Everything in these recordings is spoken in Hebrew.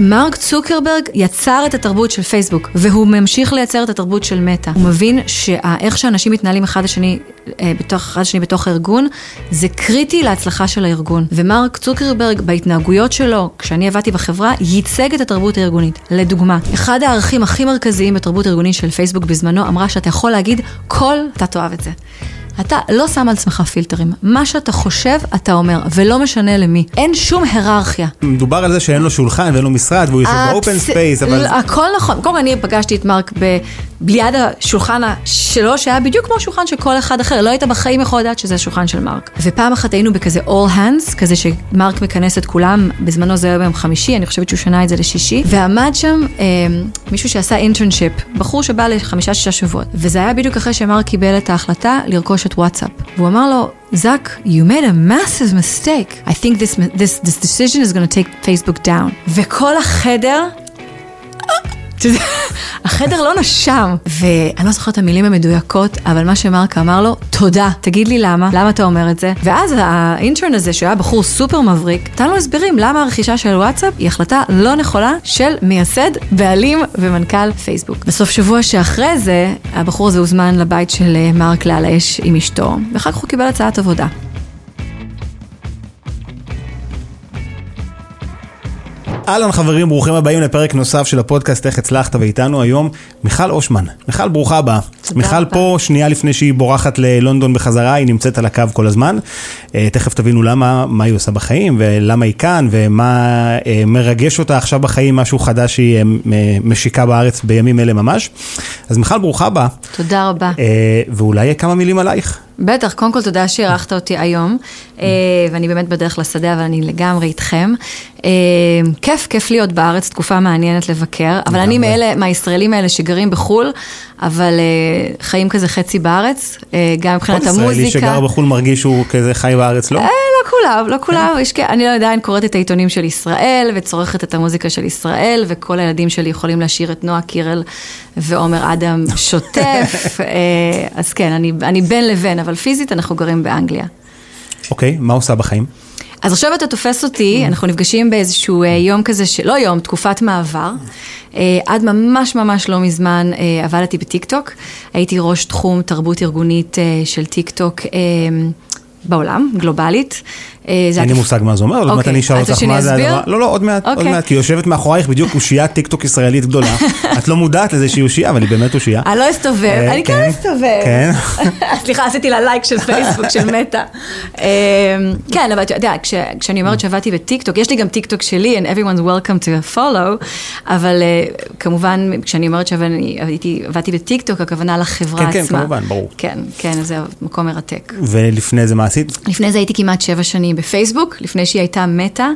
מרק צוקרברג יצר את התרבות של פייסבוק, והוא ממשיך לייצר את התרבות של מטא. הוא מבין שאיך שאנשים מתנהלים אחד השני, אה, בתוך, אחד השני בתוך הארגון, זה קריטי להצלחה של הארגון. ומרק צוקרברג, בהתנהגויות שלו, כשאני עבדתי בחברה, ייצג את התרבות הארגונית. לדוגמה, אחד הערכים הכי מרכזיים בתרבות הארגונית של פייסבוק בזמנו, אמרה שאתה יכול להגיד כל, אתה תאהב את זה. אתה לא שם על עצמך פילטרים. מה שאתה חושב, אתה אומר, ולא משנה למי. אין שום היררכיה. מדובר על זה שאין לו שולחן ואין לו משרד והוא יושב ב open space, אבל... הכל נכון. קודם כל אני פגשתי את מרק ב... ליד השולחן שלו, שהיה בדיוק כמו שולחן של כל אחד אחר, לא היית בחיים יכול לדעת שזה השולחן של מרק. ופעם אחת היינו בכזה all hands, כזה שמרק מכנס את כולם, בזמנו זה היה ביום חמישי, אני חושבת שהוא שנה את זה לשישי, ועמד שם אה, מישהו שעשה internship, בחור שבא לחמישה-שישה שבועות, וזה היה בדיוק אחרי שמרק קיבל את ההחלטה לרכוש את וואטסאפ. והוא אמר לו, זאק, you made a massive mistake. I think this, this, this decision is going to take Facebook down. וכל החדר... החדר לא נשם, ואני לא זוכרת את המילים המדויקות, אבל מה שמרק אמר לו, תודה, תגיד לי למה, למה אתה אומר את זה? ואז האינטרן הזה, שהוא היה בחור סופר מבריק, נתן לו הסברים למה הרכישה של וואטסאפ היא החלטה לא נכונה של מייסד, בעלים ומנכ"ל פייסבוק. בסוף שבוע שאחרי זה, הבחור הזה הוזמן לבית של אה, מרק לעל האש עם אשתו, ואחר כך הוא קיבל הצעת עבודה. אהלן חברים, ברוכים הבאים לפרק נוסף של הפודקאסט איך הצלחת ואיתנו היום מיכל אושמן. מיכל, ברוכה הבאה. מיכל רבה. פה שנייה לפני שהיא בורחת ללונדון בחזרה, היא נמצאת על הקו כל הזמן. אה, תכף תבינו למה, מה היא עושה בחיים ולמה היא כאן ומה אה, מרגש אותה עכשיו בחיים, משהו חדש שהיא אה, משיקה בארץ בימים אלה ממש. אז מיכל, ברוכה הבאה. תודה רבה. ואולי כמה מילים עלייך. בטח, קודם כל תודה שאירחת אותי היום, ואני באמת בדרך לשדה, אבל אני לגמרי איתכם. כיף, כיף להיות בארץ, תקופה מעניינת לבקר, אבל אני מאלה, מהישראלים האלה שגרים בחו"ל, אבל חיים כזה חצי בארץ, גם מבחינת המוזיקה. כל ישראלי שגר בחו"ל מרגיש שהוא כזה חי בארץ, לא? לא כולם, לא כולם, אני לא עדיין קוראת את העיתונים של ישראל, וצורכת את המוזיקה של ישראל, וכל הילדים שלי יכולים לשיר את נועה קירל ועומר אדם שוטף, אז כן, אני בין לבין, אבל פיזית אנחנו גרים באנגליה. אוקיי, מה עושה בחיים? אז עכשיו אתה תופס אותי, אנחנו נפגשים באיזשהו יום כזה, לא יום, תקופת מעבר. עד ממש ממש לא מזמן עבדתי בטיקטוק, הייתי ראש תחום תרבות ארגונית של טיקטוק בעולם, גלובלית. אין לי מושג מה זה אומר, עוד מעט אני אשאל אותך מה זה הדבר. לא, לא, עוד מעט, עוד מעט, כי יושבת מאחורייך בדיוק אושיית טיק טוק ישראלית גדולה. את לא מודעת לזה שהיא אושייה, אבל היא באמת אושייה. אני לא אסתובב, אני כן אסתובב. כן. סליחה, עשיתי לה לייק של פייסבוק, של מטא. כן, אבל אתה יודע, כשאני אומרת שעבדתי בטיק טוק, יש לי גם טיק טוק שלי, and everyone's welcome to follow, אבל כמובן, כשאני אומרת שעבדתי בטיק טוק, הכוונה לחברה עצמה. כן, כן, כמובן, ברור. כן, כן, זה מקום מרתק. ולפני זה מה עשית? לפני זה הייתי כמעט שבע שנים בפייסבוק, לפני שהיא הייתה מטא.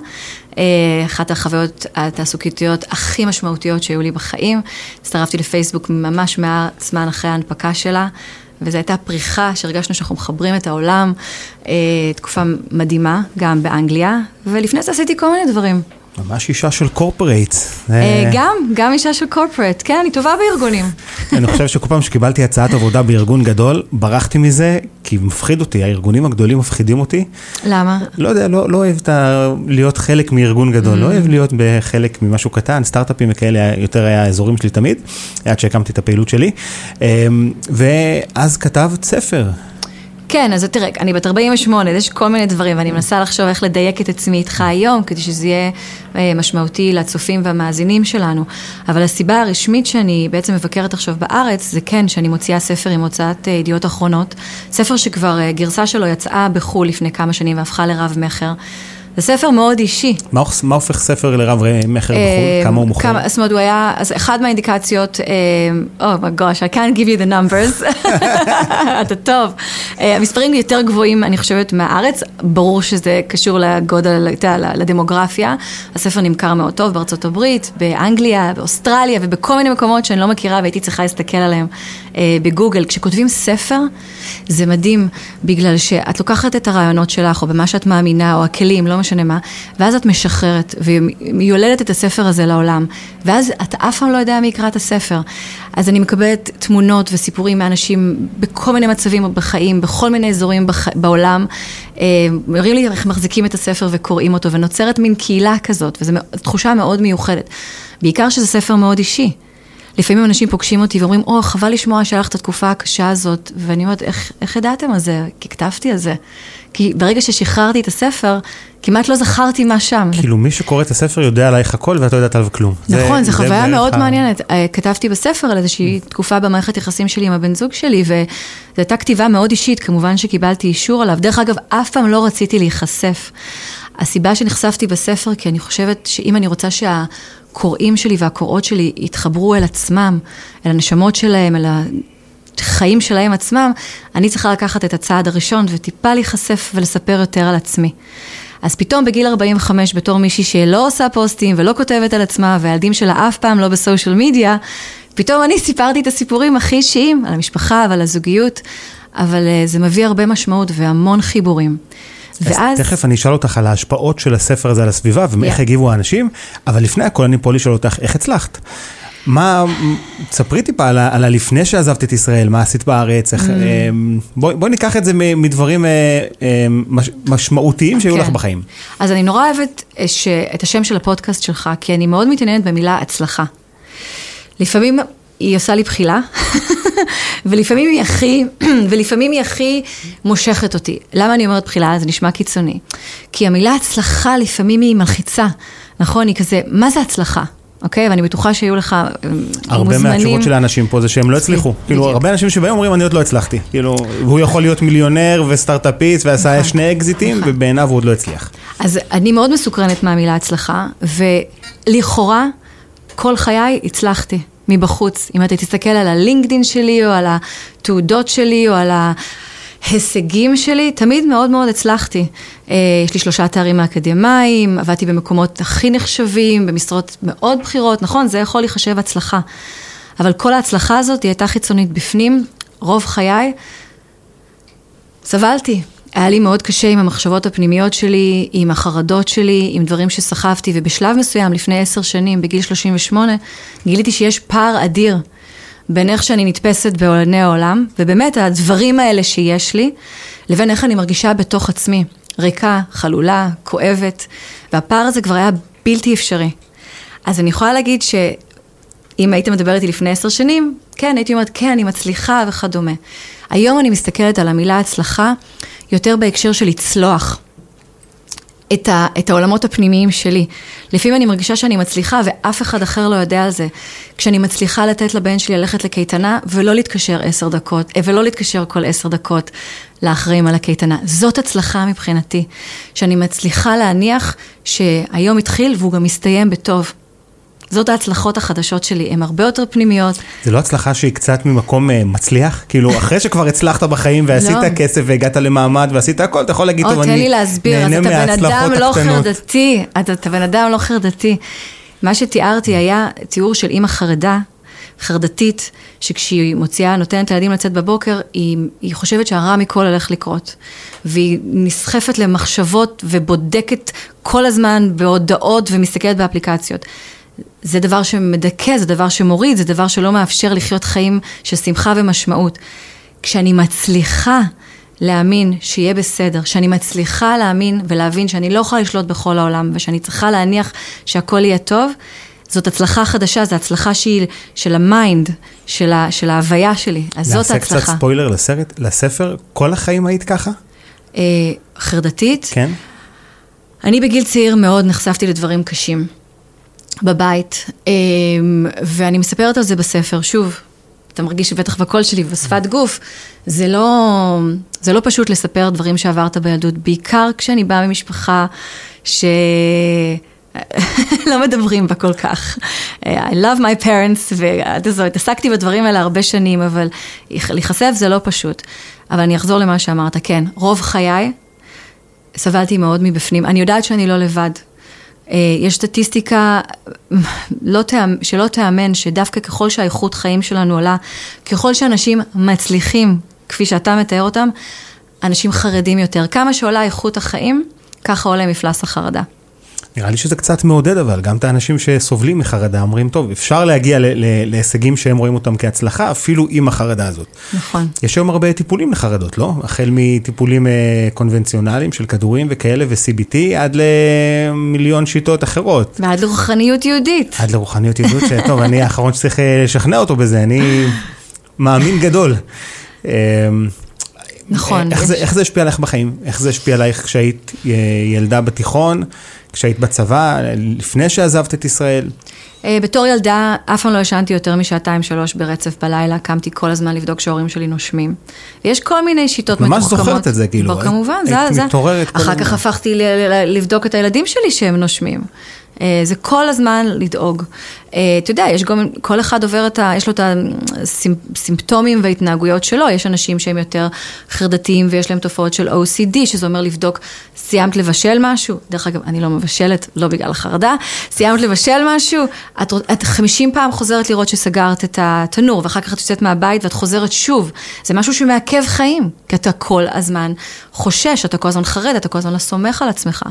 אחת החוויות התעסוקתיות הכי משמעותיות שהיו לי בחיים. הצטרפתי לפייסבוק ממש מעט זמן אחרי ההנפקה שלה, וזו הייתה פריחה שהרגשנו שאנחנו מחברים את העולם, תקופה מדהימה, גם באנגליה, ולפני זה עשיתי כל מיני דברים. ממש אישה של קורפרייט. גם, גם אישה של קורפרייט, כן, אני טובה בארגונים. אני חושב שכל פעם שקיבלתי הצעת עבודה בארגון גדול, ברחתי מזה, כי מפחיד אותי, הארגונים הגדולים מפחידים אותי. למה? לא יודע, לא, לא אוהב להיות חלק מארגון גדול, לא אוהב להיות בחלק ממשהו קטן, סטארט-אפים וכאלה, יותר היה האזורים שלי תמיד, עד שהקמתי את הפעילות שלי. ואז כתבת ספר. כן, אז תראה, אני בת 48, יש כל מיני דברים, ואני מנסה לחשוב איך לדייק את עצמי איתך היום, כדי שזה יהיה משמעותי לצופים והמאזינים שלנו. אבל הסיבה הרשמית שאני בעצם מבקרת עכשיו בארץ, זה כן שאני מוציאה ספר עם הוצאת ידיעות אחרונות, ספר שכבר גרסה שלו יצאה בחו"ל לפני כמה שנים והפכה לרב מכר. זה ספר מאוד אישי. מה, מה הופך ספר לרב מכר בחו"ל? כמה הוא מוכר? זאת אומרת, הוא היה, אז אחד מהאינדיקציות, Oh my gosh, I can't give you the numbers, אתה טוב. המספרים יותר גבוהים, אני חושבת, מהארץ, ברור שזה קשור לגודל, לדמוגרפיה. הספר נמכר מאוד טוב בארצות הברית, באנגליה, באוסטרליה ובכל מיני מקומות שאני לא מכירה והייתי צריכה להסתכל עליהם אה, בגוגל. כשכותבים ספר, זה מדהים, בגלל שאת לוקחת את הרעיונות שלך, או במה שאת מאמינה, או הכלים, לא משנה מה, ואז את משחררת, ויולדת את הספר הזה לעולם, ואז את אף פעם לא יודע מי יקרא את הספר. אז אני מקבלת תמונות וסיפורים מאנשים בכל מיני מצבים בחיים, בכל מיני אזורים בח... בעולם. מראים לי איך מחזיקים את הספר וקוראים אותו, ונוצרת מין קהילה כזאת, וזו תחושה מאוד מיוחדת. בעיקר שזה ספר מאוד אישי. לפעמים אנשים פוגשים אותי ואומרים, או, oh, חבל לשמוע שהיה לך את התקופה הקשה הזאת, ואני אומרת, איך, איך ידעתם על זה? כי כתבתי על זה. כי ברגע ששחררתי את הספר, כמעט לא זכרתי מה שם. כאילו מי שקורא את הספר יודע עלייך הכל ואת לא יודעת עליו כלום. נכון, זו חוויה מאוד מעניינת. אה, כתבתי בספר על איזושהי mm. תקופה במערכת יחסים שלי עם הבן זוג שלי, וזו הייתה כתיבה מאוד אישית, כמובן שקיבלתי אישור עליו. דרך אגב, אף פעם לא רציתי להיחשף. הסיבה שנחשפתי בספר, כי אני חושבת שאם אני רוצה שהקוראים שלי והקוראות שלי יתחברו אל עצמם, אל הנשמות שלהם, אל החיים שלהם עצמם, אני צריכה לקחת את הצעד הראשון וטיפה להיחשף ולספר יותר על עצמי. אז פתאום בגיל 45, בתור מישהי שלא עושה פוסטים ולא כותבת על עצמה, והילדים שלה אף פעם לא בסושיאל מדיה, פתאום אני סיפרתי את הסיפורים הכי אישיים, על המשפחה ועל הזוגיות, אבל אה, זה מביא הרבה משמעות והמון חיבורים. ואז... תכף אני אשאל אותך על ההשפעות של הספר הזה על הסביבה ואיך yeah. הגיבו האנשים, אבל לפני הכל אני פה לשאול אותך, איך הצלחת? מה, ספרי טיפה על, על הלפני שעזבת את ישראל, מה עשית בארץ, איך, mm. אמ, בואי בוא ניקח את זה מדברים אה, אמ, מש, משמעותיים שהיו okay. לך כן. בחיים. אז אני נורא אוהבת אה, ש, את השם של הפודקאסט שלך, כי אני מאוד מתעניינת במילה הצלחה. לפעמים היא עושה לי בחילה, ולפעמים היא הכי, ולפעמים היא הכי מושכת אותי. למה אני אומרת בחילה? זה נשמע קיצוני. כי המילה הצלחה לפעמים היא מלחיצה, נכון? היא כזה, מה זה הצלחה? אוקיי? ואני בטוחה שהיו לך אה, הרבה מוזמנים. הרבה מהתשובות של האנשים פה זה שהם לא הצליחו. כאילו, הרבה אנשים שבאים אומרים, אני עוד לא הצלחתי. כאילו, והוא יכול להיות מיליונר וסטארט-אפיסט ועשה נכון. שני אקזיטים, נכון. ובעיניו הוא עוד לא הצליח. אז אני מאוד מסוקרנת מהמילה הצלחה, ולכאורה, כל חיי הצלחתי. מבחוץ. אם אתה תסתכל על הלינקדין שלי, או על התעודות שלי, או על ההישגים שלי, תמיד מאוד מאוד הצלחתי. אה, יש לי שלושה תארים אקדמיים, עבדתי במקומות הכי נחשבים, במשרות מאוד בכירות, נכון, זה יכול להיחשב הצלחה. אבל כל ההצלחה הזאת היא הייתה חיצונית בפנים, רוב חיי. סבלתי, היה לי מאוד קשה עם המחשבות הפנימיות שלי, עם החרדות שלי, עם דברים שסחבתי, ובשלב מסוים, לפני עשר שנים, בגיל 38, גיליתי שיש פער אדיר בין איך שאני נתפסת בעולני העולם, ובאמת הדברים האלה שיש לי, לבין איך אני מרגישה בתוך עצמי. ריקה, חלולה, כואבת, והפער הזה כבר היה בלתי אפשרי. אז אני יכולה להגיד שאם היית מדבר איתי לפני עשר שנים, כן, הייתי אומרת, כן, אני מצליחה וכדומה. היום אני מסתכלת על המילה הצלחה יותר בהקשר של לצלוח. את, ה, את העולמות הפנימיים שלי. לפעמים אני מרגישה שאני מצליחה ואף אחד אחר לא יודע על זה. כשאני מצליחה לתת לבן שלי ללכת לקייטנה ולא להתקשר עשר דקות, אה, ולא להתקשר כל עשר דקות לאחראים על הקייטנה. זאת הצלחה מבחינתי. שאני מצליחה להניח שהיום התחיל והוא גם מסתיים בטוב. זאת ההצלחות החדשות שלי, הן הרבה יותר פנימיות. זה לא הצלחה שהיא קצת ממקום uh, מצליח? כאילו, אחרי שכבר הצלחת בחיים ועשית לא. כסף והגעת למעמד ועשית הכל, אתה יכול להגיד, טוב, אני נהנה מההצלחות הקטנות. לא חרדתי, אתה, אתה בן אדם לא חרדתי. מה שתיארתי היה תיאור של אימא חרדה, חרדתית, שכשהיא מוציאה, נותנת לילדים לצאת בבוקר, היא, היא חושבת שהרע מכל הולך לקרות. והיא נסחפת למחשבות ובודקת כל הזמן בהודעות ומסתכלת באפליקציות. זה דבר שמדכא, זה דבר שמוריד, זה דבר שלא מאפשר לחיות חיים של שמחה ומשמעות. כשאני מצליחה להאמין שיהיה בסדר, שאני מצליחה להאמין ולהבין שאני לא יכולה לשלוט בכל העולם ושאני צריכה להניח שהכל יהיה טוב, זאת הצלחה חדשה, זו הצלחה שהיא של ה mind, של, ה, של ההוויה שלי, אז זאת ההצלחה. נעשה קצת ספוילר לסרט, לספר, כל החיים היית ככה? אה, חרדתית? כן. אני בגיל צעיר מאוד נחשפתי לדברים קשים. בבית, אמ, ואני מספרת על זה בספר, שוב, אתה מרגיש בטח בקול שלי, בשפת גוף, זה לא, זה לא פשוט לספר דברים שעברת בילדות, בעיקר כשאני באה ממשפחה ש... לא מדברים בה כל כך. I love my parents, והתעסקתי בדברים האלה הרבה שנים, אבל להיחשף זה לא פשוט. אבל אני אחזור למה שאמרת, כן, רוב חיי סבלתי מאוד מבפנים. אני יודעת שאני לא לבד. אה, יש סטטיסטיקה לא תאמ, שלא תיאמן, שדווקא ככל שהאיכות חיים שלנו עולה, ככל שאנשים מצליחים, כפי שאתה מתאר אותם, אנשים חרדים יותר. כמה שעולה איכות החיים, ככה עולה מפלס החרדה. נראה לי שזה קצת מעודד אבל, גם את האנשים שסובלים מחרדה אומרים, טוב, אפשר להגיע להישגים שהם רואים אותם כהצלחה, אפילו עם החרדה הזאת. נכון. יש היום הרבה טיפולים לחרדות, לא? החל מטיפולים אה, קונבנציונליים של כדורים וכאלה ו-CBT, עד למיליון שיטות אחרות. ועד לרוחניות יהודית. עד לרוחניות יהודית, שטוב, אני האחרון שצריך אה, לשכנע אותו בזה, אני מאמין גדול. אה, נכון. איך, יש... זה, איך זה השפיע עליך בחיים? איך זה השפיע עלייך כשהיית אה, ילדה בתיכון, כשהיית בצבא, לפני שעזבת את ישראל? אה, בתור ילדה, אף פעם לא ישנתי יותר משעתיים שלוש ברצף בלילה, קמתי כל הזמן לבדוק שההורים שלי נושמים. ויש כל מיני שיטות מתוחכמות. ממש זוכרת את זה, כאילו. כמובן, זה... היית מתעוררת. אחר כך הפכתי לבדוק את הילדים שלי שהם נושמים. אה, זה כל הזמן לדאוג. אה, אתה יודע, יש גם, כל אחד עובר את ה... יש לו את הסימפטומים וההתנהגויות שלו. יש אנשים שהם יותר חרדתיים ויש להם תופעות של OCD, שזה אומר לבדוק, סיימת לבשל משהו? דרך אגב, אני לא מבשלת, לא בגלל החרדה. סיימת לבשל משהו? את, את 50 פעם חוזרת לראות שסגרת את התנור, ואחר כך את יוצאת מהבית ואת חוזרת שוב. זה משהו שמעכב חיים, כי אתה כל הזמן חושש, אתה כל הזמן חרד, אתה כל הזמן לא סומך על עצמך.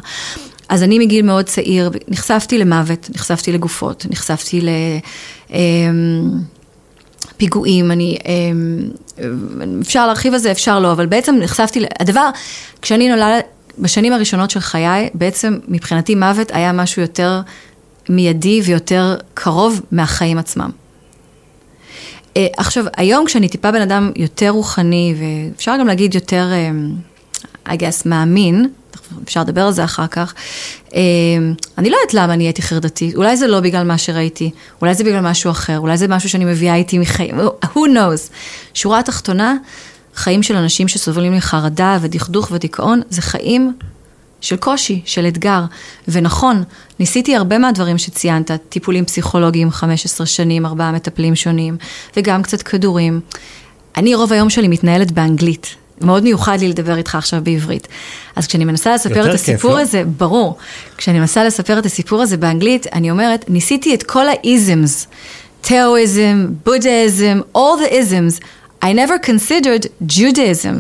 אז אני מגיל מאוד צעיר נחשפתי למוות, נחשפתי לגופות, נחשפתי לפיגועים, אמ, אני, אמ, אפשר להרחיב על זה, אפשר לא, אבל בעצם נחשפתי, הדבר, כשאני נולדת, בשנים הראשונות של חיי, בעצם מבחינתי מוות היה משהו יותר מיידי ויותר קרוב מהחיים עצמם. אה, עכשיו, היום כשאני טיפה בן אדם יותר רוחני, ואפשר גם להגיד יותר, אמ, I guess, מאמין, אפשר לדבר על זה אחר כך. אמ, אני לא יודעת למה אני הייתי חרדתית, אולי זה לא בגלל מה שראיתי, אולי זה בגלל משהו אחר, אולי זה משהו שאני מביאה איתי מחיים, who knows. שורה התחתונה, חיים של אנשים שסובלים מחרדה ודכדוך ודיכאון, זה חיים של קושי, של אתגר. ונכון, ניסיתי הרבה מהדברים שציינת, טיפולים פסיכולוגיים, 15 שנים, ארבעה מטפלים שונים, וגם קצת כדורים. אני רוב היום שלי מתנהלת באנגלית. מאוד מיוחד לי לדבר איתך עכשיו בעברית. אז כשאני מנסה לספר את הסיפור כיף, לא? הזה, לא? ברור, כשאני מנסה לספר את הסיפור הזה באנגלית, אני אומרת, ניסיתי את כל האיזמס, תאואיזם, בודהיזם, all the isms, I never considered Judaism.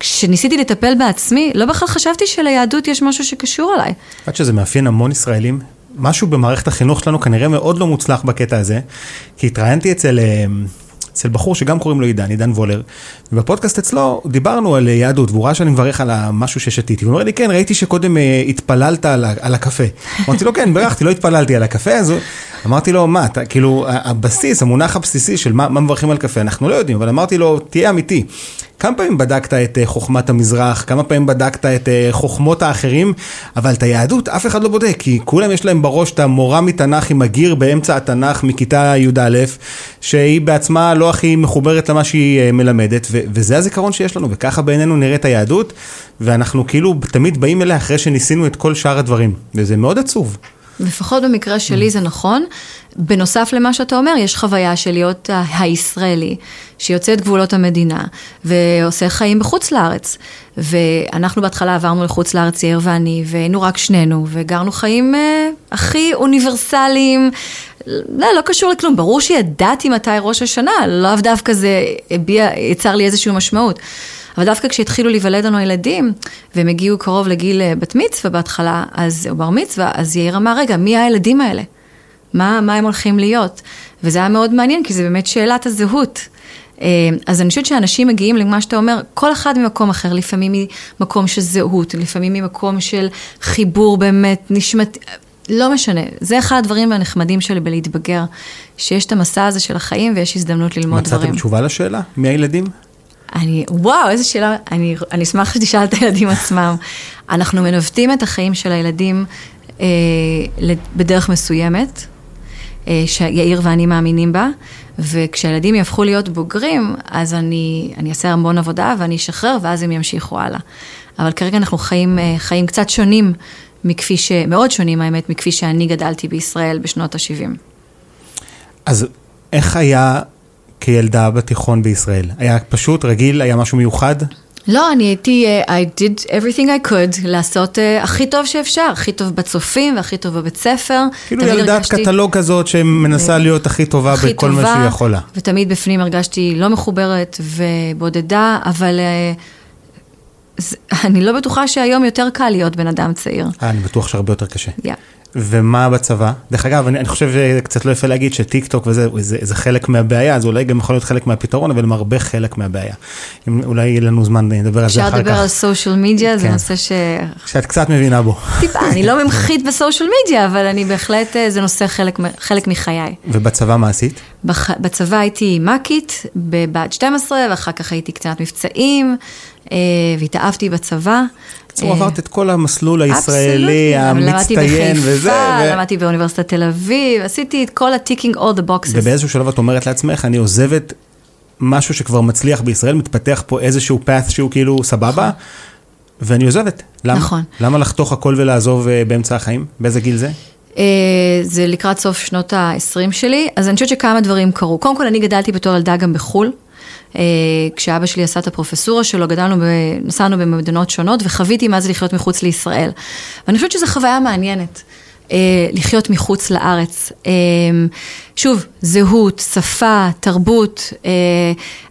כשניסיתי לטפל בעצמי, לא בכלל חשבתי שליהדות יש משהו שקשור אליי. את יודעת שזה מאפיין המון ישראלים? משהו במערכת החינוך שלנו כנראה מאוד לא מוצלח בקטע הזה, כי התראיינתי אצל... אצל בחור שגם קוראים לו עידן, עידן וולר, ובפודקאסט אצלו דיברנו על יהדות, והוא ראה שאני מברך על המשהו ששתיתי, הוא אומר לי, כן, ראיתי שקודם אה, התפללת על, על הקפה. אמרתי לו, כן, בירכתי, לא התפללתי על הקפה, אז אמרתי לו, מה, אתה, כאילו, הבסיס, המונח הבסיסי של מה, מה מברכים על קפה, אנחנו לא יודעים, אבל אמרתי לו, תהיה אמיתי. כמה פעמים בדקת את אה, חוכמת המזרח, כמה פעמים בדקת את אה, חוכמות האחרים, אבל את היהדות אף אחד לא בודק, כי כולם יש להם בראש את המורה מתנ"ך עם הגיר באמצע התנ"ך מכיתה י"א, שהיא בעצמה לא הכי מחוברת למה שהיא אה, מלמדת, ו- וזה הזיכרון שיש לנו, וככה בעינינו נראית היהדות, ואנחנו כאילו תמיד באים אליה אחרי שניסינו את כל שאר הדברים, וזה מאוד עצוב. לפחות במקרה שלי זה נכון. בנוסף למה שאתה אומר, יש חוויה של להיות הישראלי, שיוצא את גבולות המדינה, ועושה חיים בחוץ לארץ. ואנחנו בהתחלה עברנו לחוץ לארץ, יאיר ואני, והיינו רק שנינו, וגרנו חיים אה, הכי אוניברסליים. לא, לא קשור לכלום, ברור שידעתי מתי ראש השנה, לאו דווקא זה הביע, יצר לי איזושהי משמעות. אבל דווקא כשהתחילו להיוולד לנו ילדים, והם הגיעו קרוב לגיל אה, בת מצווה בהתחלה, אז, או בר מצווה, אז יאיר אמר, רגע, מי הילדים האלה? מה, מה הם הולכים להיות? וזה היה מאוד מעניין, כי זה באמת שאלת הזהות. אה, אז אני חושבת שאנשים מגיעים למה שאתה אומר, כל אחד ממקום אחר, לפעמים ממקום של זהות, לפעמים ממקום של חיבור באמת נשמתי, לא משנה, זה אחד הדברים הנחמדים שלי בלהתבגר, שיש את המסע הזה של החיים ויש הזדמנות ללמוד מצאתם דברים. מצאתם תשובה לשאלה? מי הילדים? אני, וואו, איזה שאלה, אני, אני אשמח שתשאל את הילדים עצמם. אנחנו מנווטים את החיים של הילדים אה, בדרך מסוימת, אה, שיאיר ואני מאמינים בה, וכשהילדים יהפכו להיות בוגרים, אז אני, אני אעשה המון עבודה ואני אשחרר, ואז הם ימשיכו הלאה. אבל כרגע אנחנו חיים, אה, חיים קצת שונים מכפי ש... מאוד שונים האמת, מכפי שאני גדלתי בישראל בשנות ה-70. אז איך היה כילדה בתיכון בישראל? היה פשוט, רגיל, היה משהו מיוחד? לא, אני הייתי, uh, I did everything I could לעשות uh, הכי טוב שאפשר, הכי טוב בצופים והכי טוב בבית ספר. כאילו ילדת הרגשתי- קטלוג כזאת שמנסה להיות הכי טובה הכי בכל מה טובה, שהיא יכולה. ותמיד בפנים הרגשתי לא מחוברת ובודדה, אבל אה, זה- אני לא בטוחה שהיום יותר קל להיות בן אדם צעיר. אה, אני בטוח שהרבה יותר קשה. Yeah. ומה בצבא? דרך אגב, אני, אני חושב שזה קצת לא יפה להגיד שטיק טוק וזה זה, זה חלק מהבעיה, זה אולי גם יכול להיות חלק מהפתרון, אבל הם הרבה חלק מהבעיה. אם, אולי יהיה לנו זמן לדבר על זה אפשר אחר לדבר על כך, סושיאל מדיה, זה כן. נושא ש... שאת קצת מבינה בו. טיפה, אני לא ממחית בסושיאל מדיה, אבל אני בהחלט, אה, זה נושא חלק, חלק מחיי. ובצבא מה עשית? בח... בצבא הייתי מ"כית בבת 12, ואחר כך הייתי קצינת מבצעים, אה, והתאהבתי בצבא. בקיצור, אה, עברת את כל המסלול הישראלי. המצטיין למדתי וזה. בחיפה, ו- למדתי באוניברסיטת תל אביב, עשיתי את כל ה-ticking all the boxes. ובאיזשהו שלב את אומרת לעצמך, אני עוזבת משהו שכבר מצליח בישראל, מתפתח פה איזשהו path שהוא כאילו סבבה, ואני עוזבת. למה? נכון. למה לחתוך הכל ולעזוב אה, באמצע החיים? באיזה גיל זה? אה, זה לקראת סוף שנות ה-20 שלי, אז אני חושבת שכמה דברים קרו. קודם כל, אני גדלתי בתור ילדה גם בחו"ל. אה, כשאבא שלי עשה את הפרופסורה שלו, גדלנו, ב... נסענו במדינות שונות וחוויתי מה זה לחיות מחוץ לישראל. ואני חושבת שזו חוויה מעניינת. אה, לחיות מחוץ לארץ. אה, שוב, זהות, שפה, תרבות.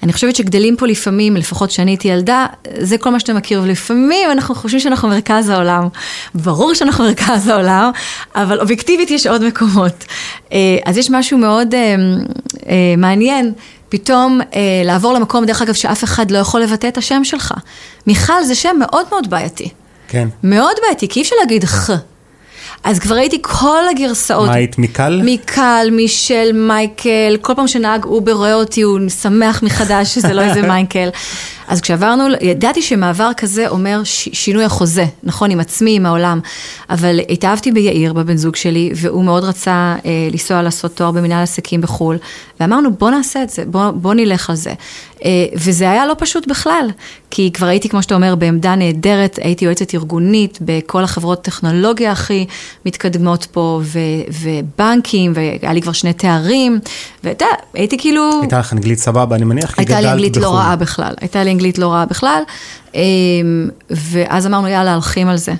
אני חושבת שגדלים פה לפעמים, לפחות כשאני הייתי ילדה, זה כל מה שאתה מכיר, ולפעמים אנחנו חושבים שאנחנו מרכז העולם. ברור שאנחנו מרכז העולם, אבל אובייקטיבית יש עוד מקומות. אז יש משהו מאוד מעניין. פתאום אה, לעבור למקום, דרך אגב, שאף אחד לא יכול לבטא את השם שלך. מיכל זה שם מאוד מאוד בעייתי. כן. מאוד בעייתי, כי אי אפשר להגיד ח. אז כבר ראיתי כל הגרסאות. מה היית, מיקל? מיקל, מישל, מייקל, כל פעם שנהג אובר רואה אותי, הוא שמח מחדש שזה לא איזה מייקל. אז כשעברנו, ידעתי שמעבר כזה אומר ש, שינוי החוזה, נכון, עם עצמי, עם העולם. אבל התאהבתי ביאיר, בבן זוג שלי, והוא מאוד רצה אה, לנסוע לעשות תואר במנהל עסקים בחו"ל, ואמרנו, בוא נעשה את זה, בוא, בוא נלך על זה. אה, וזה היה לא פשוט בכלל, כי כבר הייתי, כמו שאתה אומר, בעמדה נהדרת, הייתי יועצת ארגונית בכל החברות טכנולוגיה הכי מתקדמות פה, ו, ובנקים, והיה לי כבר שני תארים, ואתה, יודע, הייתי כאילו... הייתה לך אנגלית סבבה, אני מניח, כי הייתה לי גדלת אנגלית לא בחו"ל. רעה בכלל, הייתה לי אנגלית לא רעה בכלל, אמ, ואז אמרנו יאללה הולכים על זה.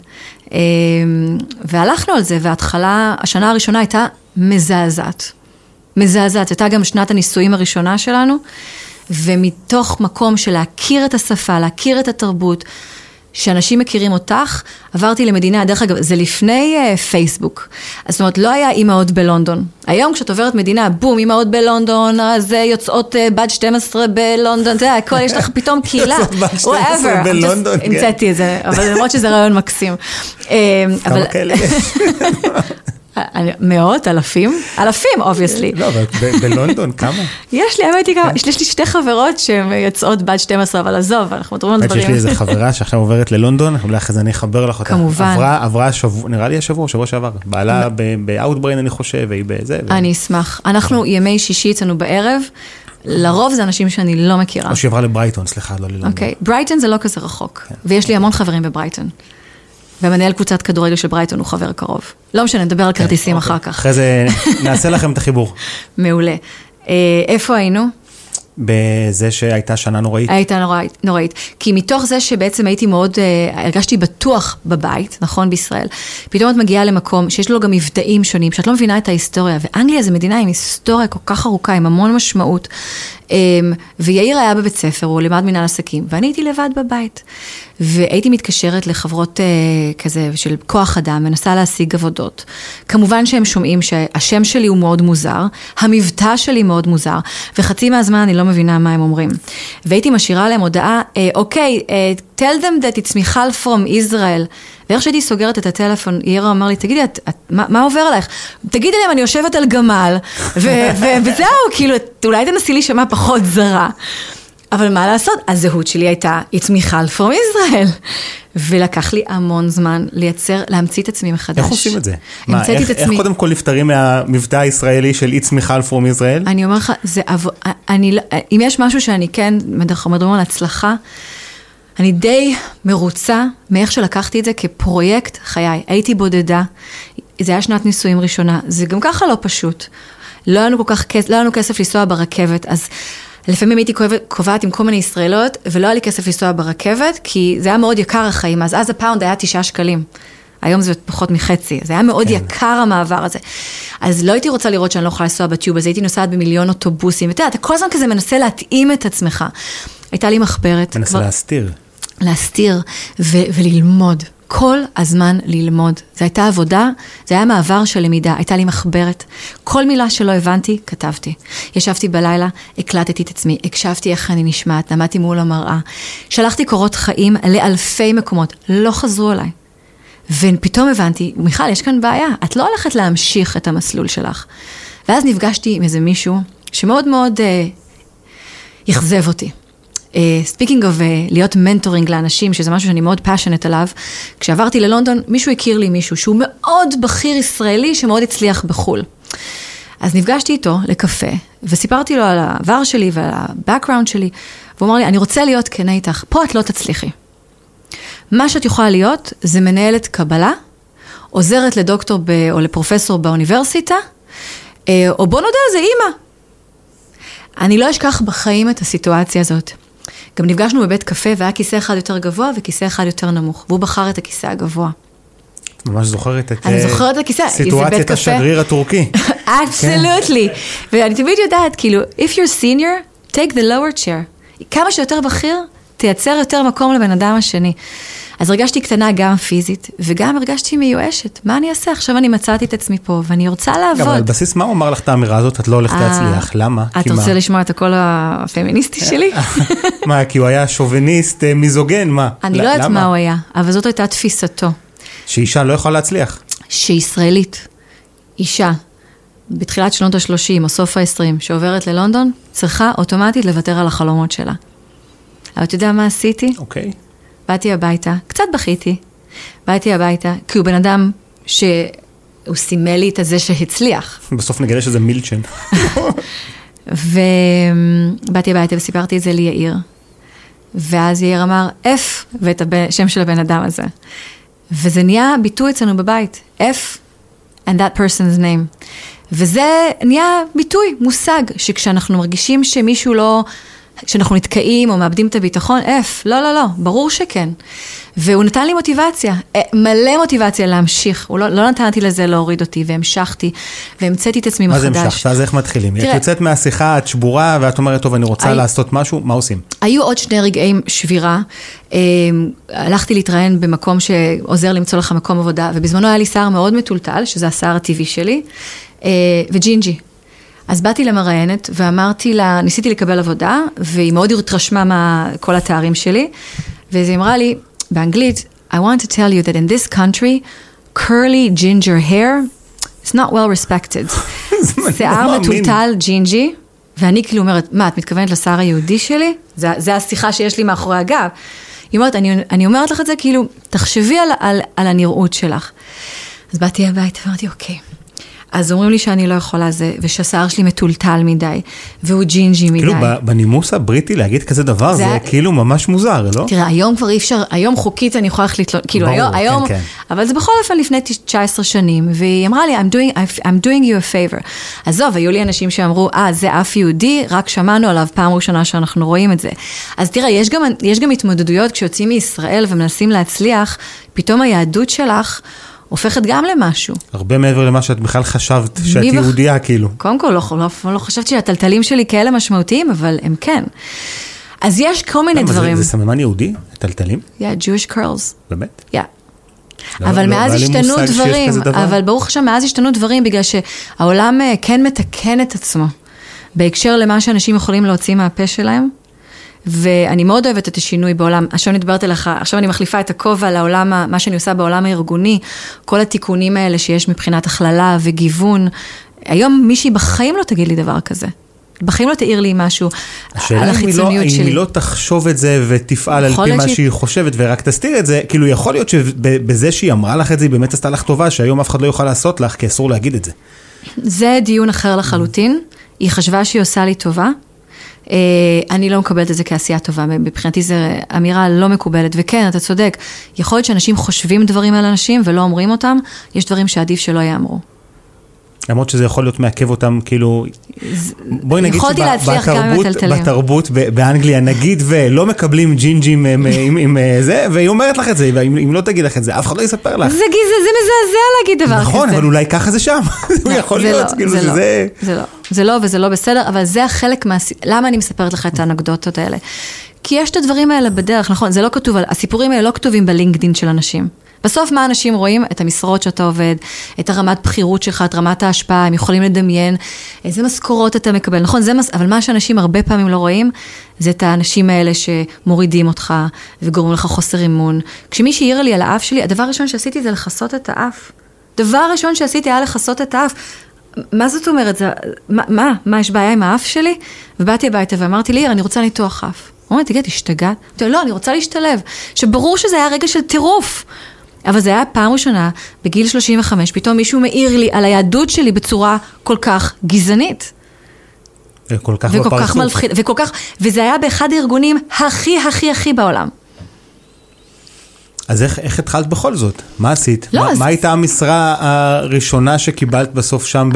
אמ, והלכנו על זה, וההתחלה, השנה הראשונה הייתה מזעזעת. מזעזעת, הייתה גם שנת הנישואים הראשונה שלנו, ומתוך מקום של להכיר את השפה, להכיר את התרבות, שאנשים מכירים אותך, עברתי למדינה, דרך אגב, זה לפני uh, פייסבוק. אז זאת אומרת, לא היה אימהות בלונדון. היום כשאת עוברת מדינה, בום, אימהות בלונדון, אז אה, יוצאות uh, בת 12 בלונדון, אתה יודע, הכל, יש לך פתאום קהילה. יוצאות בת 12 whatever. I'm just- בלונדון, כן. המצאתי את זה, אבל למרות שזה רעיון מקסים. כמה כאלה יש? מאות, אלפים? אלפים, obviously. לא, אבל בלונדון, כמה? יש לי, האמת היא. גם, יש לי שתי חברות שהן יוצאות בת 12, אבל עזוב, אנחנו מדברים על דברים. לי איזה חברה שעכשיו עוברת ללונדון, אולי אחרי זה אני אחבר לך אותה. כמובן. עברה, השבוע, נראה לי השבוע, שבוע שעבר. בעלה ב-outbrain אני חושב, והיא בזה. אני אשמח. אנחנו ימי שישי אצלנו בערב, לרוב זה אנשים שאני לא מכירה. או שהיא עברה לברייטון, סליחה, לא ללונדון. אוקיי, ברייטון זה לא כזה רחוק, כן. ויש לי המון חברים בברייטון. ומנהל קבוצת כדורגל של ברייטון הוא חבר קרוב. לא משנה, נדבר על כרטיסים אוקיי. אחר כך. אחרי זה נעשה לכם את החיבור. מעולה. אה, איפה היינו? בזה שהייתה שנה נוראית. הייתה נוראית, נוראית. כי מתוך זה שבעצם הייתי מאוד, אה, הרגשתי בטוח בבית, נכון, בישראל, פתאום את מגיעה למקום שיש לו גם מבטאים שונים, שאת לא מבינה את ההיסטוריה, ואנגליה זו מדינה עם היסטוריה כל כך ארוכה, עם המון משמעות. אה, ויאיר היה בבית ספר, הוא לימד מנהל עסקים, ואני הייתי לבד בבית. והייתי מתקשרת לחברות אה, כזה של כוח אדם, מנסה להשיג עבודות. כמובן שהם שומעים שהשם שלי הוא מאוד מוזר, המבטא שלי מאוד מוזר, וחצי מהזמן אני לא מבינה מה הם אומרים. והייתי משאירה להם הודעה, אה, אוקיי, אה, tell them that it's מיכל from Israel. ואיך שהייתי סוגרת את הטלפון, יאיר אמר לי, תגידי, את, את, מה, מה עובר עלייך? תגידי להם, אני יושבת על גמל, ו, ו, וזהו, כאילו, אולי תנסי להישמע פחות זרה. אבל מה לעשות, הזהות שלי הייתה, it's מיכל from Israel. ולקח לי המון זמן לייצר, להמציא את עצמי מחדש. איך עושים את זה? מה, איך, את עצמי. איך קודם כל נפטרים מהמבטא הישראלי של איץ מיכל פרום ישראל? אני אומר לך, זה עבור, אני, לא- אם יש משהו שאני כן, אנחנו מדברים על הצלחה, אני די מרוצה מאיך שלקחתי את זה כפרויקט חיי. הייתי בודדה, זה היה שנת נישואים ראשונה, זה גם ככה לא פשוט. לא היה לנו כל כך לא היה לנו כסף לנסוע ברכבת, אז לפעמים הייתי קובעת- עם כל מיני ישראלות, ולא היה לי כסף לנסוע ברכבת, כי זה היה מאוד יקר החיים, אז אז הפאונד היה תשעה שקלים. היום זה פחות מחצי, זה היה מאוד. כן. יקר המעבר הזה. אז לא הייתי רוצה לראות שאני לא יכולה לנסוע בטיוב, אז הייתי נוסעת במיליון אוטובוסים, ואתה יודע, אתה כל הזמן כזה מנסה להתאים את עצמך. הייתה לי מחברת. מנסה כבר- להסתיר. להסתיר ו- וללמוד. כל הזמן ללמוד. זו הייתה עבודה, זה היה מעבר של למידה, הייתה לי מחברת. כל מילה שלא הבנתי, כתבתי. ישבתי בלילה, הקלטתי את עצמי, הקשבתי איך אני נשמעת, עמדתי מול המראה. שלחתי קורות חיים לאלפי מקומות, לא חזרו אליי. ופתאום הבנתי, מיכל, יש כאן בעיה, את לא הולכת להמשיך את המסלול שלך. ואז נפגשתי עם איזה מישהו שמאוד מאוד uh, אכזב אותי. speaking uh, of להיות mentoring לאנשים, שזה משהו שאני מאוד passionate עליו, כשעברתי ללונדון, מישהו הכיר לי מישהו שהוא מאוד בכיר ישראלי שמאוד הצליח בחו"ל. אז נפגשתי איתו לקפה, וסיפרתי לו על העבר שלי ועל ה-background שלי, והוא אמר לי, אני רוצה להיות כנה איתך, פה את לא תצליחי. מה שאת יכולה להיות זה מנהלת קבלה, עוזרת לדוקטור ב, או לפרופסור באוניברסיטה, אה, או בוא נודה, זה אימא. אני לא אשכח בחיים את הסיטואציה הזאת. גם נפגשנו בבית קפה והיה כיסא אחד יותר גבוה וכיסא אחד יותר נמוך, והוא בחר את הכיסא הגבוה. ממש זוכרת את אני אה, זוכרת את הכיסא, זה בית סיטואציית קפה. השגריר הטורקי. אבסולוטלי. ואני תמיד יודעת, כאילו, if you're senior, take the lower chair. כמה שיותר בכיר, תייצר יותר מקום לבן אדם השני. אז הרגשתי קטנה גם פיזית, וגם הרגשתי מיואשת. מה אני אעשה? עכשיו אני מצאתי את עצמי פה, ואני רוצה גם על לעבוד. בסיס מה הוא אמר לך את האמירה הזאת? את לא הולכת אה, להצליח. למה? מה? רוצה לשמוע את הקול הפמיניסטי שלי? מה, כי הוא היה שוביניסט, אה, מיזוגן, מה? אני לא יודעת? מה הוא היה, אבל זאת הייתה תפיסתו. שאישה לא יכולה להצליח. שישראלית, אישה, בתחילת שנות ה-30 או סוף ה-20, שעוברת ללונדון, צריכה אוטומטית לוותר על החלומות שלה. אבל אתה יודע מה עשיתי? אוקיי. באתי הביתה, קצת בכיתי, באתי הביתה, כי הוא בן אדם שהוא סימל לי את הזה שהצליח. בסוף נגלה שזה מילצ'ן. ובאתי הביתה וסיפרתי את זה ליאיר. ואז יאיר אמר, F, ואת השם של הבן אדם הזה. וזה נהיה ביטוי אצלנו בבית, F and that person's name. וזה נהיה ביטוי, מושג, שכשאנחנו מרגישים שמישהו לא, כשאנחנו נתקעים או מאבדים את הביטחון, F, לא, לא, לא, ברור שכן. והוא נתן לי מוטיבציה, אה, מלא מוטיבציה להמשיך, הוא לא, לא נתן לי לזה להוריד אותי, והמשכתי, והמצאתי את עצמי מה מחדש. זה המשכת? אז איך מתחילים? את תראה- יוצאת מהשיחה, את שבורה, ואת אומרת, טוב, אני רוצה הי- לעשות משהו, מה עושים? היו עוד שני רגעי שבירה. אה, הלכתי להתראיין במקום שעוזר למצוא לך מקום עבודה, ובזמנו היה לי שיער מאוד מטולטל, שזה השיער הטבעי שלי, אה, וג'ינג'י. אז באתי למראיינת ואמרתי לה, ניסיתי לקבל עבודה, והיא מאוד התרשמה מכל התארים שלי, ואז היא אמרה לי, באנגלית, I want to tell you that in this country, curly ginger hair, it's not well respected. שיער. מטולטל ג'ינג'י, ואני כאילו אומרת, מה, את מתכוונת לשיער היהודי שלי? זה, זה השיחה שיש לי מאחורי הגב. היא אומרת, אני, אני אומרת לך את זה, כאילו, תחשבי על, על, על הנראות שלך. אז באתי הביתה ואמרתי, אוקיי. אז אומרים לי שאני לא יכולה זה, ושהשיער שלי מטולטל מדי, והוא ג'ינג'י מדי. כאילו, בנימוס הבריטי להגיד כזה דבר, זה זה כאילו ממש מוזר, לא? תראה, היום כבר אי אפשר, היום חוקית אני יכולה ללכת לתלות, כאילו ברור, היום, כן, היום כן. אבל זה בכל אופן לפני 19 שנים, והיא אמרה לי, I'm doing, I'm doing you a favor. עזוב, היו לי אנשים שאמרו, אה, זה אף יהודי, רק שמענו עליו פעם ראשונה שאנחנו רואים את זה. אז תראה, יש גם, יש גם התמודדויות כשיוצאים מישראל ומנסים להצליח, פתאום היהדות שלך הופכת גם למשהו. הרבה מעבר למה שאת בכלל חשבת, שאת בח- יהודייה, כאילו. קודם כל, לא, לא, לא חשבתי שהטלטלים שלי כאלה משמעותיים, אבל הם כן. אז יש כל מיני למה, זה- דברים. זה סממן יהודי? טלטלים? Yeah, Jewish curls. באמת? Yeah. לא- אבל לא- מאז לא השתנו דברים. אבל ברוך השם, מאז השתנו דברים, בגלל שהעולם אה, כן מתקן את עצמו, בהקשר למה שאנשים יכולים להוציא מהפה שלהם, ואני מאוד אוהבת את השינוי בעולם. עכשיו אני מדברת אליך, עכשיו אני מחליפה את הכובע לעולם, מה שאני עושה בעולם הארגוני, כל התיקונים האלה שיש מבחינת הכללה וגיוון. היום מישהי בחיים לא תגיד לי דבר כזה. בחיים לא תעיר לי משהו השאלה על אם היא לא- החיצוניות אם שלי. היא לא תחשוב את זה ותפעל על פי מה שהיא- שהיא חושבת ורק תסתיר את זה, כאילו יכול להיות שבזה שהיא אמרה לך את זה, היא באמת עשתה לך טובה, שהיום אף אחד לא יוכל לעשות לך, כי אסור להגיד את זה. זה דיון אחר לחלוטין. היא חשבה שהיא עושה לי טובה. אה, אני לא מקבלת את זה כעשייה טובה, מבחינתי זו אמירה לא מקובלת. וכן, אתה צודק, יכול להיות שאנשים חושבים דברים על אנשים ולא אומרים אותם, יש דברים שעדיף שלא ייאמרו. למרות שזה יכול להיות מעכב אותם, כאילו, בואי נגיד שבתרבות. בתרבות באנגליה, נגיד ולא מקבלים ג'ינג'ים עם, עם, עם אה, זה, והיא אומרת לך את זה, ואם אם לא תגיד לך את זה, אף אחד לא יספר לך. זה גזע, זה מזעזע להגיד דבר כזה. נכון, אבל אולי ככה זה שם, הוא יכול להיות, לא, כאילו, זה לא, שזה... זה לא, זה לא וזה לא בסדר, אבל זה החלק מה... למה אני מספרת לך את האנקדוטות האלה? כי יש את הדברים האלה בדרך, נכון, זה לא כתוב, הסיפורים האלה לא כתובים בלינקדין של אנשים. בסוף מה אנשים רואים? את המשרות שאתה עובד, את הרמת בכירות שלך, את רמת ההשפעה, הם יכולים לדמיין איזה משכורות אתה מקבל, נכון? זה מס... אבל מה שאנשים הרבה פעמים לא רואים, זה את האנשים האלה שמורידים אותך וגורמים לך חוסר אמון. כשמישהי העירה לי על האף שלי, הדבר הראשון שעשיתי זה לכסות את האף. דבר ראשון שעשיתי היה לכסות את האף. מה זאת אומרת? זה, מה, מה, מה, יש בעיה עם האף שלי? ובאתי הביתה ואמרתי לי, אני רוצה ניתוח אף. אומר, תגיד, השתגעת? אמרתי לא, אני רוצה להשתלב. שברור שזה היה רגע של טירוף. אבל זה היה פעם ראשונה, בגיל 35, פתאום מישהו מעיר לי על היהדות שלי בצורה כל כך גזענית. כל כך וכל כך. מלחיד, וכל כך, וזה היה באחד הארגונים הכי הכי הכי בעולם. אז איך, איך התחלת בכל זאת? מה עשית? לא, מה, אז- מה הייתה המשרה הראשונה שקיבלת בסוף שם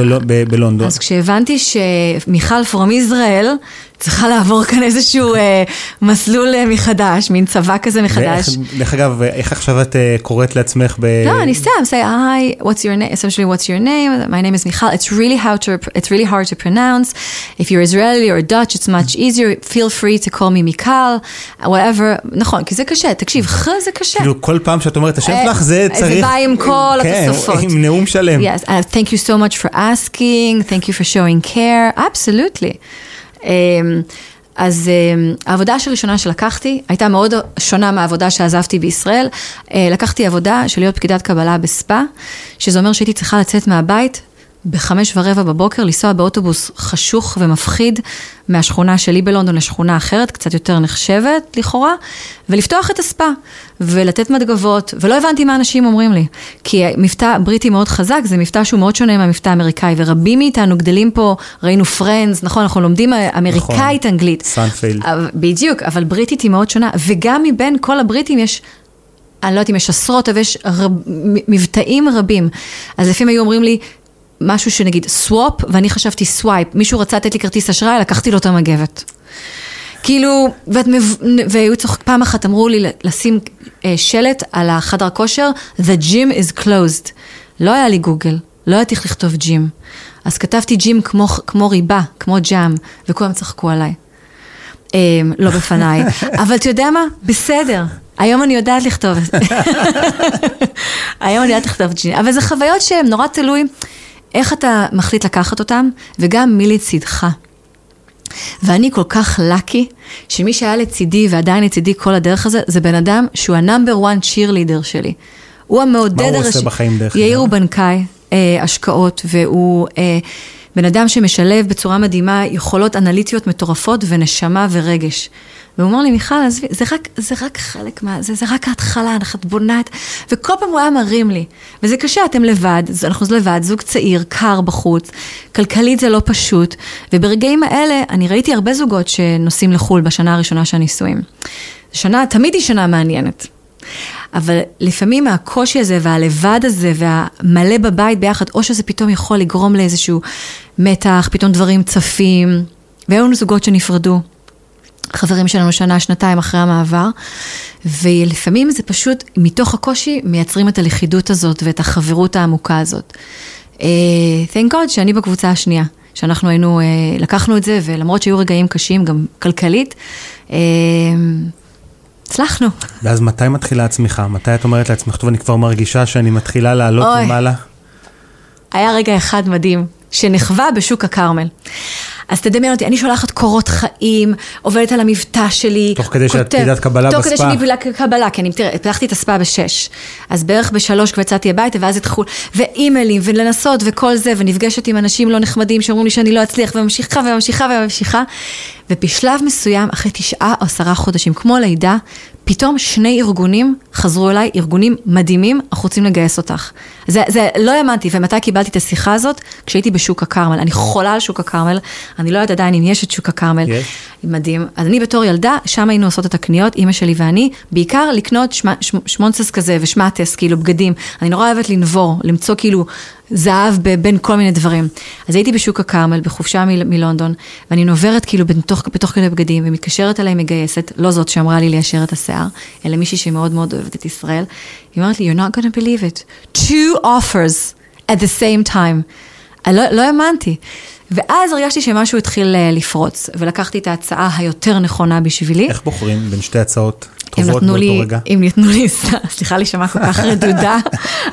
בלונדון? אז כשהבנתי שמיכל פרום ישראל צריכה לעבור כאן איזשהו אה, מסלול אה, מחדש, מין צבא כזה מחדש. דרך אגב, איך עכשיו את אה, קוראת לעצמך ב... לא, אני סתם, say hi, what's your name, essentially what's your name, my name is Michal, it's really, how to, it's really hard to pronounce, if you're Israeli or Dutch it's much easier, feel free to call me Michal, whatever, נכון, כי זה קשה, תקשיב, ח זה קשה. כאילו כל פעם שאת אומרת את השם אה, שלך זה זה צריך... בא עם כל כן, התוספות. עם נאום שלם. Yes, uh, thank you so much for asking, thank you for showing care, absolutely. Um, אז um, העבודה הראשונה שלקחתי הייתה מאוד שונה מהעבודה שעזבתי בישראל. Uh, לקחתי עבודה של להיות פקידת קבלה בספא, שזה אומר שהייתי צריכה לצאת מהבית בחמש ורבע בבוקר, לנסוע באוטובוס חשוך ומפחיד מהשכונה שלי בלונדון לשכונה אחרת, קצת יותר נחשבת לכאורה, ולפתוח את הספא, ולתת מגבות, ולא הבנתי מה אנשים אומרים לי. כי מבטא בריטי מאוד חזק, זה מבטא שהוא מאוד שונה מהמבטא האמריקאי, ורבים מאיתנו גדלים פה, ראינו פרנדס, נכון, אנחנו לומדים אמריקאית אנגלית. סיינפלד. אבל- בדיוק, אבל בריטית היא מאוד שונה, וגם מבין כל הבריטים יש... אני לא יודעת אם יש עשרות, אבל יש רב, מבטאים רבים. אז לפעמים היו אומרים לי משהו שנגיד swap, ואני חשבתי swipe. מישהו רצה לתת לי כרטיס אשראי, לקחתי לו את המגבת. כאילו, ואת מב... והיו צוחק, פעם אחת אמרו לי לשים אה, שלט על החדר כושר, The gym is closed. לא היה לי גוגל, לא ידעתי איך לכתוב ג'ים. אז כתבתי ג'ים כמו, כמו ריבה, כמו ג'אם, וכולם צחקו עליי. אה, לא בפניי. אבל אתה יודע מה? בסדר. היום אני יודעת לכתוב את זה. היום אני יודעת לכתוב ג'ין. אבל זה חוויות שהן נורא תלוי איך אתה מחליט לקחת אותן, וגם מי לצידך. ואני כל כך lucky, שמי שהיה לצידי ועדיין לצידי כל הדרך הזה, זה בן אדם שהוא ה number 1 cheerleader שלי. הוא המעודד מה הוא הראשי. עושה בחיים דרך יאיר אגב? הוא בנקאי אה, השקעות, והוא אה, בן אדם שמשלב בצורה מדהימה יכולות אנליטיות מטורפות ונשמה ורגש. והוא אומר לי, מיכל, עזבי, זה זה רק חלק מה... זה, זה רק ההתחלה, את בונה את... וכל פעם הוא היה מרים לי. וזה קשה, אתם לבד, אנחנו לבד, זוג צעיר, קר בחוץ, כלכלית זה לא פשוט. וברגעים האלה, אני ראיתי הרבה זוגות שנוסעים לחו"ל בשנה הראשונה של הנישואים. שנה, תמיד היא שנה מעניינת. אבל לפעמים הקושי הזה והלבד הזה והמלא בבית ביחד, או שזה פתאום יכול לגרום לאיזשהו מתח, פתאום דברים צפים. והיו לנו זוגות שנפרדו. חברים שלנו שנה, שנתיים אחרי המעבר, ולפעמים זה פשוט, מתוך הקושי, מייצרים את הלכידות הזאת ואת החברות העמוקה הזאת. Uh, thank God שאני בקבוצה השנייה, שאנחנו היינו, uh, לקחנו את זה, ולמרות שהיו רגעים קשים, גם כלכלית, uh, הצלחנו. ואז מתי מתחילה הצמיחה? מתי את אומרת לעצמך, טוב, אני כבר מרגישה שאני מתחילה לעלות. למעלה? היה רגע אחד מדהים, שנחווה בשוק הכרמל. אז תדמיין אותי, אני שולחת קורות חיים, עובדת על המבטא שלי. תוך כדי שאת פקידת קבלה תוך כדי. שאני פקידת קבלה, כי אני, תראה, פתחתי את הספא בשש. אז בערך בשלוש כבר יצאתי הביתה, ואז התחילו, ואימיילים, ולנסות, וכל זה, ונפגשת עם אנשים לא נחמדים שאומרים לי שאני לא אצליח, וממשיכה וממשיכה וממשיכה. ובשלב מסוים, אחרי תשעה או עשרה חודשים, כמו לידה, פתאום שני ארגונים חזרו אליי, ארגונים מדהימים, אנחנו רוצים לגייס אותך. זה, זה לא האמנתי, ומתי קיבלתי את השיחה הזאת? כשהייתי בשוק הכרמל. אני חולה על שוק הכרמל, אני לא יודעת עדיין אם יש את שוק הכרמל. יש. מדהים. אז אני בתור ילדה, שם היינו עושות את הקניות, אימא שלי ואני, בעיקר לקנות שמ, שמ, שמונצס כזה ושמטס, כאילו בגדים. אני נורא אוהבת לנבור, למצוא כאילו זהב בין כל מיני דברים. אז הייתי בשוק הכרמל, בחופשה מ- מלונדון, ואני נוברת כאילו בתוך, בתוך כדי בגדים, ומתקשרת אליי מגייסת, לא זאת שאמרה לי ליישר את השיער, אלא מישהי שמאוד מאוד אוהבת את ישראל. היא אומרת לי, you're not gonna believe it. two offers at the same time. אני לא, לא האמנתי. ואז הרגשתי שמשהו התחיל אה, לפרוץ, ולקחתי את ההצעה היותר נכונה בשבילי. איך בוחרים בין שתי הצעות טובות באותו לי, רגע? הם נתנו לי, סליחה להישמע כל כך רדודה,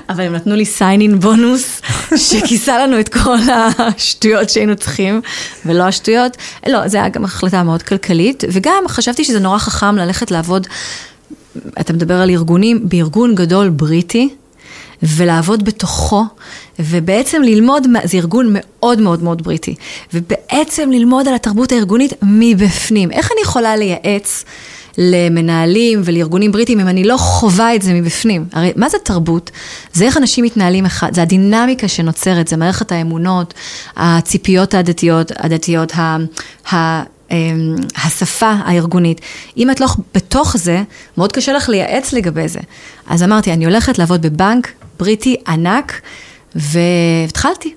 אבל הם נתנו לי סיינין בונוס, שכיסה לנו את כל השטויות שהיינו צריכים, ולא השטויות. לא, זו הייתה גם החלטה מאוד כלכלית, וגם חשבתי שזה נורא חכם ללכת לעבוד, אתה מדבר על ארגונים, בארגון גדול בריטי. ולעבוד בתוכו, ובעצם ללמוד, זה ארגון מאוד מאוד מאוד בריטי, ובעצם ללמוד על התרבות הארגונית מבפנים. איך אני יכולה לייעץ למנהלים ולארגונים בריטיים אם אני לא חווה את זה מבפנים? הרי מה זה תרבות? זה איך אנשים מתנהלים אחד, זה הדינמיקה שנוצרת, זה מערכת האמונות, הציפיות הדתיות, הדתיות, ה... ה אמ, השפה הארגונית. אם את לא בתוך זה, מאוד קשה לך לייעץ לגבי זה. אז אמרתי, אני הולכת לעבוד בבנק בריטי ענק, והתחלתי.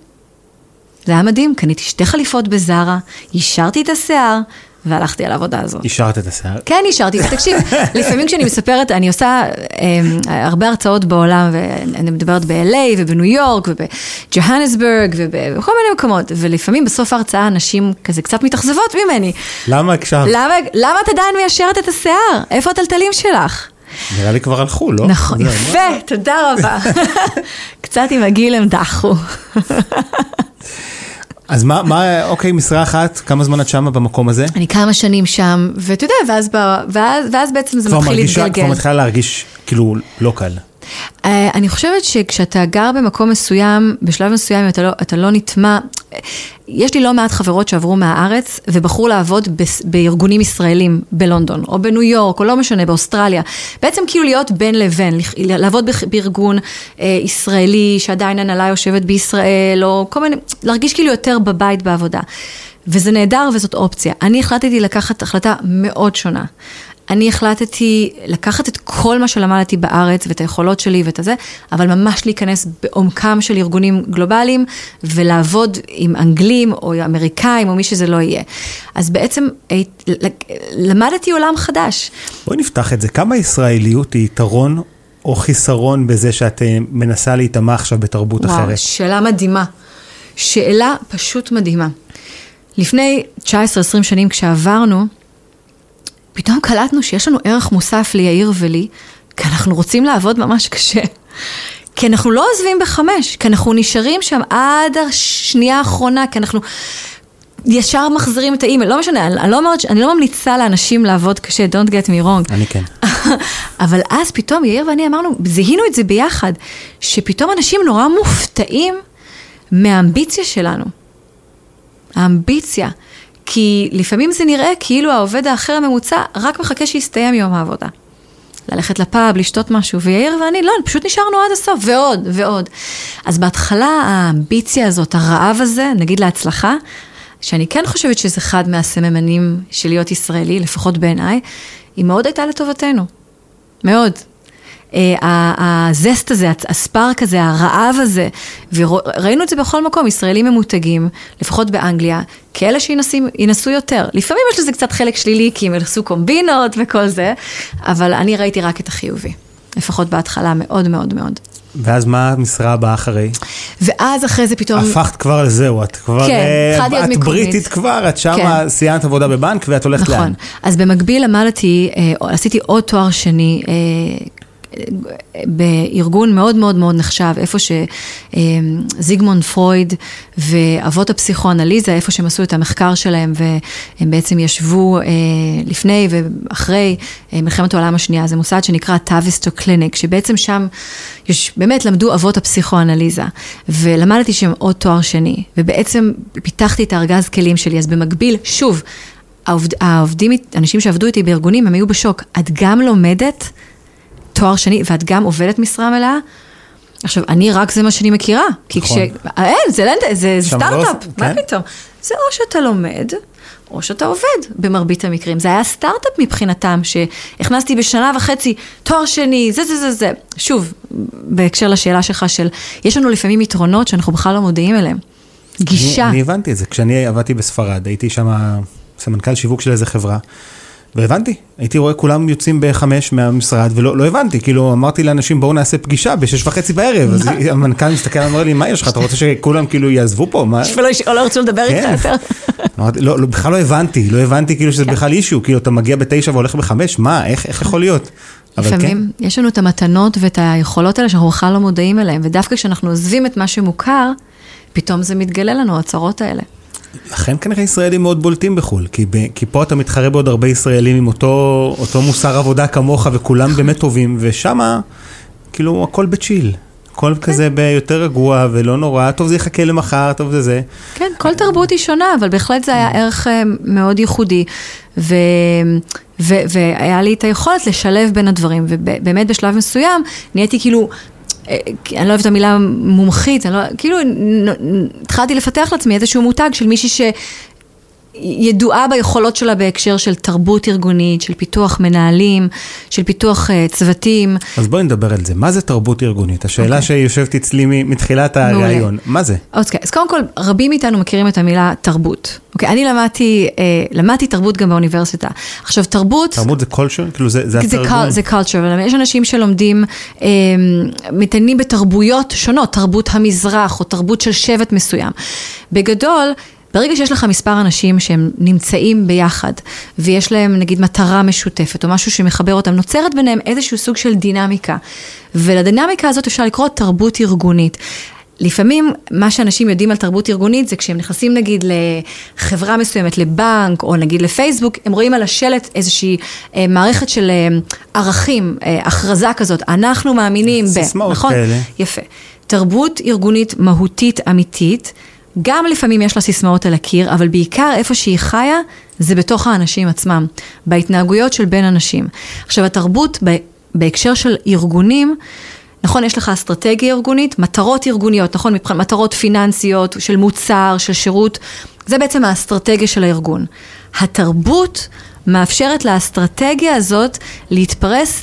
זה היה מדהים, קניתי שתי חליפות בזארה, יישרתי את השיער, והלכתי על העבודה הזאת. אישרת את השיער. כן, אישרתי. תקשיב, לפעמים כשאני מספרת, אני עושה אה, הרבה הרצאות בעולם, ואני מדברת ב-LA ובניו יורק ובג'והנסבורג ובכל מיני מקומות, ולפעמים בסוף ההרצאה אנשים כזה קצת מתאכזבות ממני. למה הקשבת? למה, למה את עדיין מיישרת את השיער? איפה הטלטלים שלך? נראה לי כבר הלכו, לא? נכון, יפה, תודה רבה. קצת עם הגיל הם דחו. אז מה, מה, אוקיי, משרה אחת, כמה זמן את שמה במקום הזה? אני כמה שנים שם, ואתה יודע, ואז, ואז, ואז בעצם זה כבר מתחיל מרגישה, להתגלגל. כבר מתחילה להרגיש כאילו לא קל. אה, אני חושבת שכשאתה גר במקום מסוים, בשלב מסוים אתה לא, אתה לא נטמע, יש לי לא מעט חברות שעברו מהארץ ובחרו לעבוד בארגונים ישראלים בלונדון, או בניו יורק, או לא משנה, באוסטרליה. בעצם כאילו להיות בין לבין, לעבוד בארגון אה, ישראלי שעדיין הנהלה יושבת בישראל, או כל מיני, להרגיש כאילו יותר בבית בעבודה. וזה נהדר וזאת אופציה. אני החלטתי לקחת החלטה מאוד שונה. אני החלטתי לקחת את כל מה שלמדתי בארץ ואת היכולות שלי ואת הזה, אבל ממש להיכנס בעומקם של ארגונים גלובליים ולעבוד עם אנגלים או אמריקאים או מי שזה לא יהיה. אז בעצם הי- למדתי עולם חדש. בואי נפתח את זה. כמה ישראליות היא יתרון או חיסרון בזה שאת אה, מנסה להיטמע עכשיו בתרבות וואו, אחרת? שאלה מדהימה. שאלה פשוט מדהימה. לפני 19-20 שנים כשעברנו, פתאום קלטנו שיש לנו ערך מוסף ליאיר ולי, כי אנחנו רוצים לעבוד ממש קשה. כי אנחנו לא עוזבים בחמש, כי אנחנו נשארים שם עד השנייה האחרונה, כי אנחנו ישר מחזירים את האימייל, לא משנה, אני, אני, לא אומרת, אני לא ממליצה לאנשים לעבוד קשה, don't get me wrong. אני כן. אבל אז פתאום יאיר ואני אמרנו, זיהינו את זה ביחד, שפתאום אנשים נורא מופתעים מהאמביציה שלנו. האמביציה. כי לפעמים זה נראה כאילו העובד האחר הממוצע רק מחכה שיסתיים יום העבודה. ללכת לפאב, לשתות משהו, ויאיר ואני, לא, פשוט נשארנו עד הסוף, ועוד, ועוד. אז בהתחלה האמביציה הזאת, הרעב הזה, נגיד להצלחה, שאני כן חושבת שזה אחד מהסממנים של להיות ישראלי, לפחות בעיניי, היא מאוד הייתה לטובתנו. מאוד. אה, הזסט הזה, הספארק הזה, הרעב הזה, וראינו את זה בכל מקום, ישראלים ממותגים, לפחות באנגליה, כאלה שינסו יותר. לפעמים יש לזה קצת חלק שלילי, כי הם עשו קומבינות וכל זה, אבל אני ראיתי רק את החיובי. לפחות בהתחלה, מאוד מאוד מאוד. ואז מה המשרה הבאה אחרי? ואז אחרי זה פתאום... הפכת כבר לזהו, את כבר, כן, אה, התחלתי להיות את מקומית. בריטית כבר, את שמה כן. סיימת עבודה בבנק ואת הולכת לאן? נכון. אז במקביל למדתי, אה, עשיתי עוד תואר שני. בארגון מאוד מאוד מאוד נחשב, איפה שזיגמונד פרויד ואבות הפסיכואנליזה, איפה שהם עשו את המחקר שלהם, והם בעצם ישבו אה, לפני ואחרי אה, מלחמת העולם השנייה, זה מוסד שנקרא טאביסטו קליניק, שבעצם שם יש, באמת למדו אבות הפסיכואנליזה, ולמדתי שם עוד תואר שני, ובעצם פיתחתי את הארגז כלים שלי, אז במקביל, שוב, העובד, העובדים, אנשים שעבדו איתי בארגונים, הם היו בשוק. את גם לומדת תואר שני, ואת גם עובדת משרה מלאה? עכשיו, אני רק זה מה שאני מכירה. כי נכון. כש... אין, זה. זה, זה לא סטארט-אפ, עושים- מה כן. פתאום? זה או שאתה לומד, או שאתה עובד במרבית המקרים. זה היה סטארט-אפ מבחינתם, שהכנסתי בשנה וחצי תואר שני, זה זה זה זה. שוב, בהקשר לשאלה שלך של, יש לנו לפעמים יתרונות שאנחנו בכלל לא מודעים אליהם. גישה. אני, אני הבנתי את זה, כשאני עבדתי בספרד, הייתי שם סמנכ"ל שיווק של איזה חברה. והבנתי, הייתי רואה כולם יוצאים בחמש מהמשרד ולא לא הבנתי, כאילו אמרתי לאנשים בואו נעשה פגישה בשש וחצי בערב, אז המנכ"ל מסתכל ואומר לי מה יש לך, אתה רוצה שכולם כאילו יעזבו פה? מה? ולא ירצו לדבר איתך כן. יותר. אמרתי, לא, לא, בכלל לא הבנתי, לא הבנתי כאילו שזה בכלל אישו, כאילו אתה מגיע בתשע והולך בחמש, מה, איך איך יכול להיות? אבל כן, לפעמים יש לנו את המתנות ואת היכולות האלה שאנחנו בכלל לא מודעים אליהן, ודווקא כשאנחנו עוזבים את מה שמוכר, פתאום זה מתגלה לנו, הצרות האלה. לכן כנראה ישראלים מאוד בולטים בחו"ל, כי, ב, כי פה אתה מתחרה בעוד הרבה ישראלים עם אותו, אותו מוסר עבודה כמוך וכולם באמת טובים, ושמה כאילו הכל בצ'יל. הכל כזה ביותר רגוע ולא נורא, טוב זה יחכה למחר, טוב זה זה. כן, כל תרבות היא שונה, אבל בהחלט זה היה ערך אה, מאוד ייחודי. ו... ו... והיה לי את היכולת לשלב בין הדברים, ובאמת בשלב מסוים נהייתי כאילו... אה, אני לא אוהבת את המילה מומחית, אני לא, כאילו התחלתי לפתח לעצמי איזשהו מותג של מישהי שידועה ביכולות שלה בהקשר של תרבות ארגונית, של פיתוח מנהלים, של פיתוח uh, צוותים. אז בואי נדבר על זה, מה זה תרבות ארגונית? השאלה אוקיי. שיושבת אצלי מתחילת. הראיון, מה זה? אוקיי, אז קודם כל, רבים מאיתנו מכירים את המילה תרבות. אוקיי, אני למדתי, אה, למדתי תרבות גם באוניברסיטה. עכשיו, תרבות... תרבות זה קולצ'ר? כאילו זה, זה זה, התרגום? קל, זה culture, אבל יש אנשים שלומדים, אה, מתעניינים בתרבויות שונות, תרבות המזרח או תרבות של שבט מסוים. בגדול, ברגע שיש לך מספר אנשים שהם נמצאים ביחד, ויש להם נגיד מטרה משותפת, או משהו שמחבר אותם, נוצרת ביניהם איזשהו סוג של דינמיקה. ולדינמיקה הזאת אפשר לקרוא תרבות ארגונית. לפעמים מה שאנשים יודעים על תרבות ארגונית זה כשהם נכנסים נגיד לחברה מסוימת, לבנק או נגיד לפייסבוק, הם רואים על השלט איזושהי אה, מערכת של אה, ערכים, אה, הכרזה כזאת, אנחנו מאמינים ב... סיסמאות נכון? כאלה. יפה. תרבות ארגונית מהותית אמיתית, גם לפעמים יש לה סיסמאות על הקיר, אבל בעיקר איפה שהיא חיה, זה בתוך האנשים עצמם, בהתנהגויות של בין אנשים. עכשיו, התרבות בהקשר של ארגונים, נכון, יש לך אסטרטגיה ארגונית, מטרות ארגוניות, נכון, מבחינת מטרות פיננסיות, של מוצר, של שירות, זה בעצם האסטרטגיה של הארגון. התרבות מאפשרת לאסטרטגיה הזאת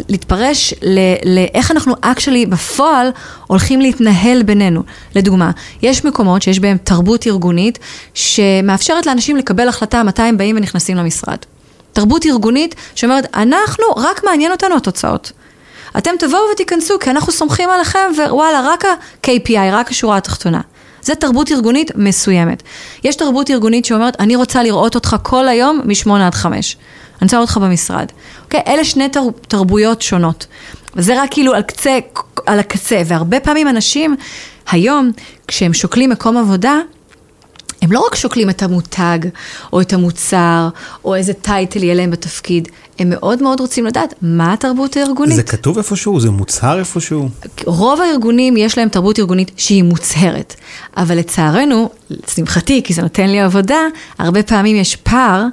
להתפרש ל- לאיך אנחנו actually בפועל הולכים להתנהל בינינו. לדוגמה, יש מקומות שיש בהם תרבות ארגונית שמאפשרת לאנשים לקבל החלטה מתי הם באים ונכנסים למשרד. תרבות ארגונית שאומרת, אנחנו, רק מעניין אותנו התוצאות. אתם תבואו ותיכנסו, כי אנחנו סומכים עליכם, ווואלה, רק ה-KPI, רק השורה התחתונה. זה תרבות ארגונית מסוימת. יש תרבות ארגונית שאומרת, אני רוצה לראות אותך כל היום מ-8 עד 5. אני רוצה לראות אותך במשרד. אוקיי? אלה שני תר, תרבויות שונות. וזה רק כאילו על קצה, על הקצה. והרבה פעמים אנשים, היום, כשהם שוקלים מקום עבודה, הם לא רק שוקלים את המותג, או את המוצר, או איזה טייטל יהיה להם בתפקיד, הם מאוד מאוד רוצים לדעת מה התרבות הארגונית. זה כתוב איפשהו? זה מוצהר איפשהו? רוב הארגונים יש להם תרבות ארגונית שהיא מוצהרת, אבל לצערנו, לשמחתי, כי זה נותן לי עבודה, הרבה פעמים יש פער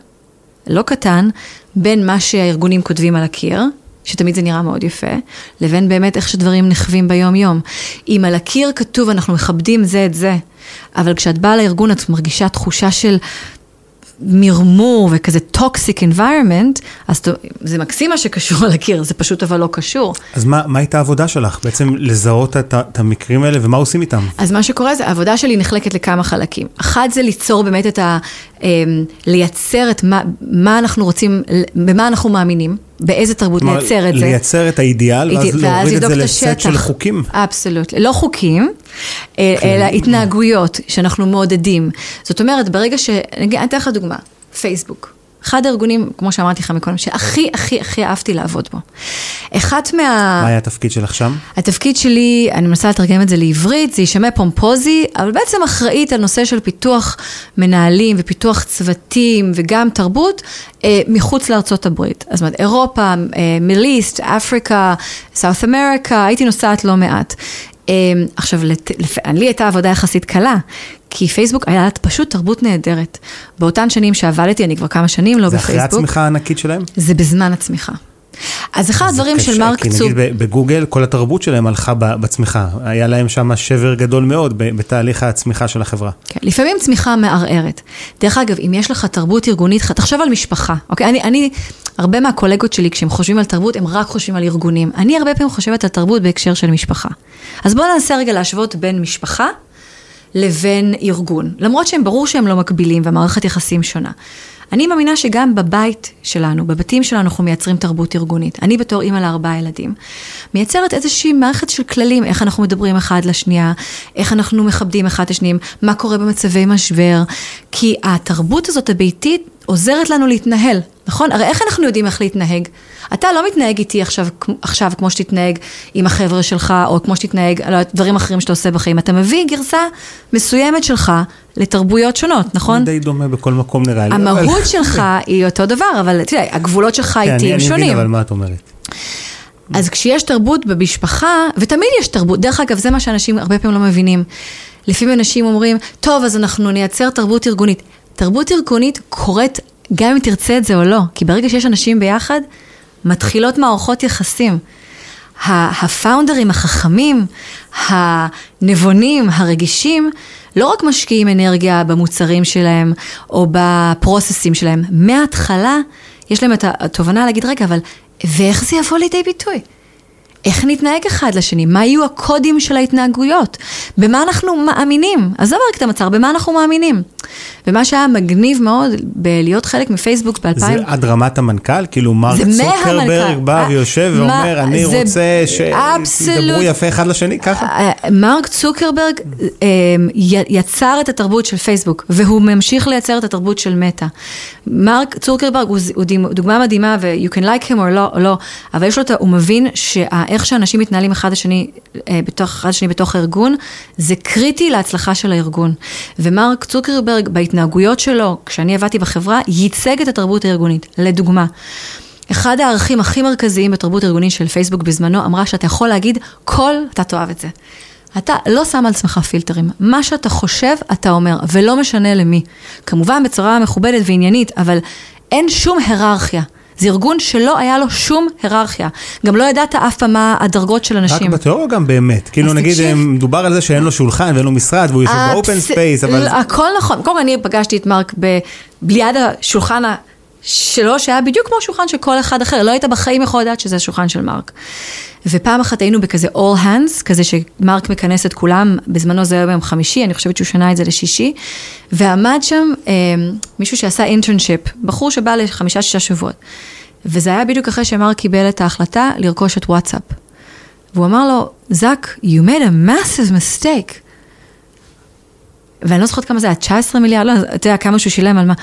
לא קטן בין מה שהארגונים כותבים על הקיר, שתמיד זה נראה מאוד יפה, לבין באמת איך שדברים נחווים ביום-יום. אם על הקיר כתוב אנחנו מכבדים זה את זה, אבל כשאת באה לארגון את מרגישה תחושה של מרמור וכזה toxic environment, אז זה מקסים מה שקשור על הקיר, זה פשוט אבל לא קשור. אז מה, מה הייתה העבודה שלך? בעצם לזהות את, את המקרים האלה ומה עושים איתם? אז מה שקורה זה, העבודה שלי נחלקת לכמה חלקים. אחד זה ליצור באמת את ה... אמ, לייצר את מה, מה אנחנו רוצים, במה אנחנו מאמינים, באיזה תרבות כלומר, לייצר את זה. לייצר את האידיאל, ואז איתי- להוריד את זה לסט של חוקים. אבסולוט. לא חוקים, אה, אלא התנהגויות שאנחנו מעודדים. זאת אומרת, ברגע ש... נגיד, אני אתן לך דוגמה, פייסבוק. אחד הארגונים, כמו שאמרתי לך מקודם, שהכי הכי הכי אהבתי לעבוד בו. אחת מה... מה היה התפקיד שלך שם? התפקיד שלי, אני מנסה לתרגם את זה לעברית, זה יישמע פומפוזי, אבל בעצם אחראית על נושא של פיתוח מנהלים ופיתוח צוותים וגם תרבות אה, מחוץ לארצות הברית. אז זאת אומרת, אירופה, מיליסט, אפריקה, סאות' אמריקה, הייתי נוסעת לא מעט. אה, עכשיו, לי הייתה עבודה יחסית קלה, כי פייסבוק היה פשוט תרבות נהדרת. באותן שנים שעבדתי, אני כבר כמה שנים לא זה אחרי בפייסבוק. הצמיחה הענקית שלהם? זה בזמן הצמיחה. אז אחד הדברים של מרק צוק... כי. נגיד בגוגל, כל התרבות שלהם הלכה בצמיחה. היה להם שם שבר גדול מאוד בתהליך הצמיחה של החברה. כן, לפעמים צמיחה מערערת. דרך אגב, אם יש לך תרבות ארגונית, תחשוב על משפחה, אוקיי? אני, אני, הרבה מהקולגות שלי, כשהם חושבים על תרבות, הם רק חושבים על ארגונים. אני הרבה פעמים חושבת על תרבות בהקשר של משפחה. אז בואו ננסה רגע להשוות בין משפחה לבין ארגון. למרות שהם ברור שהם לא מקבילים והמערכת יחסים שונה. אני מאמינה שגם בבית שלנו, בבתים שלנו, אנחנו מייצרים תרבות ארגונית. אני בתור אימא לארבעה ילדים, מייצרת איזושהי מערכת של כללים, איך אנחנו מדברים אחד לשנייה, איך אנחנו מכבדים אחד את השניים, מה קורה במצבי משבר, כי התרבות הזאת הביתית עוזרת לנו להתנהל, נכון? הרי איך אנחנו יודעים איך להתנהג? אתה לא מתנהג איתי עכשיו, עכשיו כמו שתתנהג עם החבר'ה שלך, או כמו שתתנהג על לא, דברים אחרים שאתה עושה בחיים. אתה מביא גרסה מסוימת שלך לתרבויות שונות, נכון? די דומה בכל מקום נראה לי. המהות. שלך היא אותו דבר, אבל אתה יודע, הגבולות שלך כן, איתי הם שונים. אני מבין, אבל מה את אומרת? אז כשיש תרבות במשפחה, ותמיד יש תרבות, דרך אגב, זה מה שאנשים הרבה פעמים לא מבינים. לפעמים אנשים אומרים, טוב, אז אנחנו נייצר תרבות ארגונית. תרבות ארגונית קורית גם אם תרצה את זה או לא, כי ברגע שיש אנשים ביחד, מתחילות מערכות יחסים. הפאונדרים החכמים, הנבונים, הרגישים, לא רק משקיעים אנרגיה במוצרים שלהם או בפרוססים שלהם, מההתחלה יש להם את התובנה להגיד, רגע, אבל ואיך זה יבוא לידי ביטוי? איך נתנהג אחד לשני, מה יהיו הקודים של ההתנהגויות, במה אנחנו מאמינים, עזוב רק את המצר, במה אנחנו מאמינים. ומה שהיה מגניב מאוד בלהיות חלק מפייסבוק ב-2000... זה עד רמת המנכ"ל? כאילו מרק צוקרברג בא אה, ויושב ואומר, אני רוצה שידברו יפה אחד לשני, ככה? אה, מרק צוקרברג אה, יצר את התרבות של פייסבוק, והוא ממשיך לייצר את התרבות של מטא. מרק צוקרברג הוא דוגמה מדהימה, ו-you can like him or לא, אבל יש לו את ה... הוא מבין שאיך שאנשים מתנהלים אחד לשני, בתוך, אחד לשני בתוך הארגון, זה קריטי להצלחה של הארגון. ומרק צוקרברג, בהתנהגויות שלו, כשאני עבדתי בחברה, ייצג את התרבות הארגונית. לדוגמה, אחד הערכים הכי מרכזיים בתרבות הארגונית של פייסבוק בזמנו, אמרה שאתה יכול להגיד כל, אתה תאהב את זה. אתה לא שם על עצמך פילטרים. מה שאתה חושב, אתה אומר, ולא משנה למי. כמובן בצורה מכובדת ועניינית, אבל אין שום היררכיה. זה ארגון שלא היה לו שום היררכיה. גם לא ידעת אף פעם מה הדרגות של אנשים. רק בתיאוריה גם באמת. כאילו נגיד, תקשיב, מדובר על זה שאין לו שולחן ואין לו משרד והוא יושב ב open space, אבל... הכל נכון. קודם כל אני פגשתי את מרק ב... ליד השולחן שלו, שהיה בדיוק כמו שולחן של כל אחד אחר. לא היית בחיים יכול לדעת שזה השולחן של מרק. ופעם אחת היינו בכזה all hands, כזה שמרק מכנס את כולם, בזמנו זה היה ביום חמישי, אני חושבת שהוא שנה את זה לשישי, ועמד שם אה, מישהו שעשה אינטרנשיפ, בחור שבא לחמישה-שישה שבועות. וזה היה בדיוק אחרי שמרק קיבל את ההחלטה לרכוש את וואטסאפ. והוא אמר לו, זאק, you made a massive mistake. ואני לא זוכרת כמה זה היה, 19 מיליארד, לא, אתה יודע כמה שהוא שילם על מה.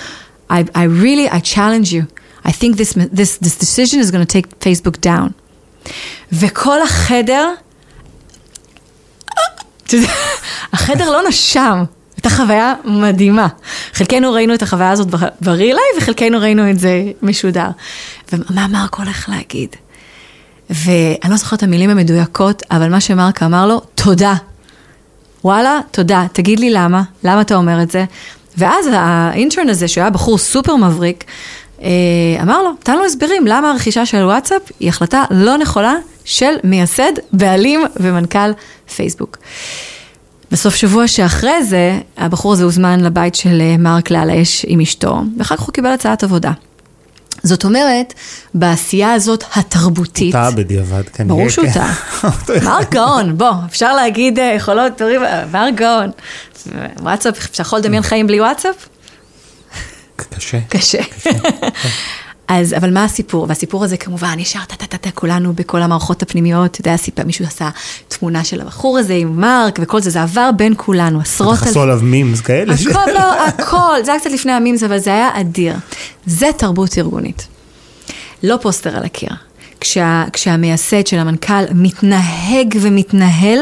I, I really, I challenge you. I think this, this, this decision is going to take Facebook down. וכל החדר, החדר לא נשם. הייתה חוויה מדהימה. חלקנו ראינו את החוויה הזאת ברילי, וחלקנו ראינו את זה משודר. ומה מרק הולך להגיד? ואני לא זוכרת את המילים המדויקות, אבל מה שמרק אמר לו, תודה. וואלה, תודה. תגיד לי למה, למה אתה אומר את זה? ואז האינטרן הזה, שהוא היה בחור סופר מבריק, אה, אמר לו, נתן לו הסברים למה הרכישה של וואטסאפ היא החלטה לא נכונה של מייסד, בעלים ומנכ"ל פייסבוק. בסוף שבוע שאחרי זה, הבחור הזה הוזמן לבית של אה, מרק לעל האש עם אשתו, ואחר כך הוא קיבל הצעת עבודה. זאת אומרת, בעשייה הזאת התרבותית... הוא טעה בדיעבד, כנראה. ברור שהוא טעה. מרק גאון, בוא, אפשר להגיד אה, יכולות, דברים, מרק גאון. וואטסאפ, אפשר לדמיין חיים בלי וואטסאפ? קשה. קשה. אז, אבל מה הסיפור? והסיפור הזה כמובן, ישר טה-טה-טה, כולנו בכל המערכות הפנימיות, אתה יודע, סיפר, מישהו עשה תמונה של הבחור הזה עם מרק וכל זה, זה עבר בין כולנו, עשרות... אלפים. עשו עליו מימס כאלה? הכל, לא, הכל, זה היה קצת לפני המימס, אבל זה היה אדיר. זה תרבות ארגונית. לא פוסטר על הקיר. כשה, כשהמייסד של המנכ"ל מתנהג ומתנהל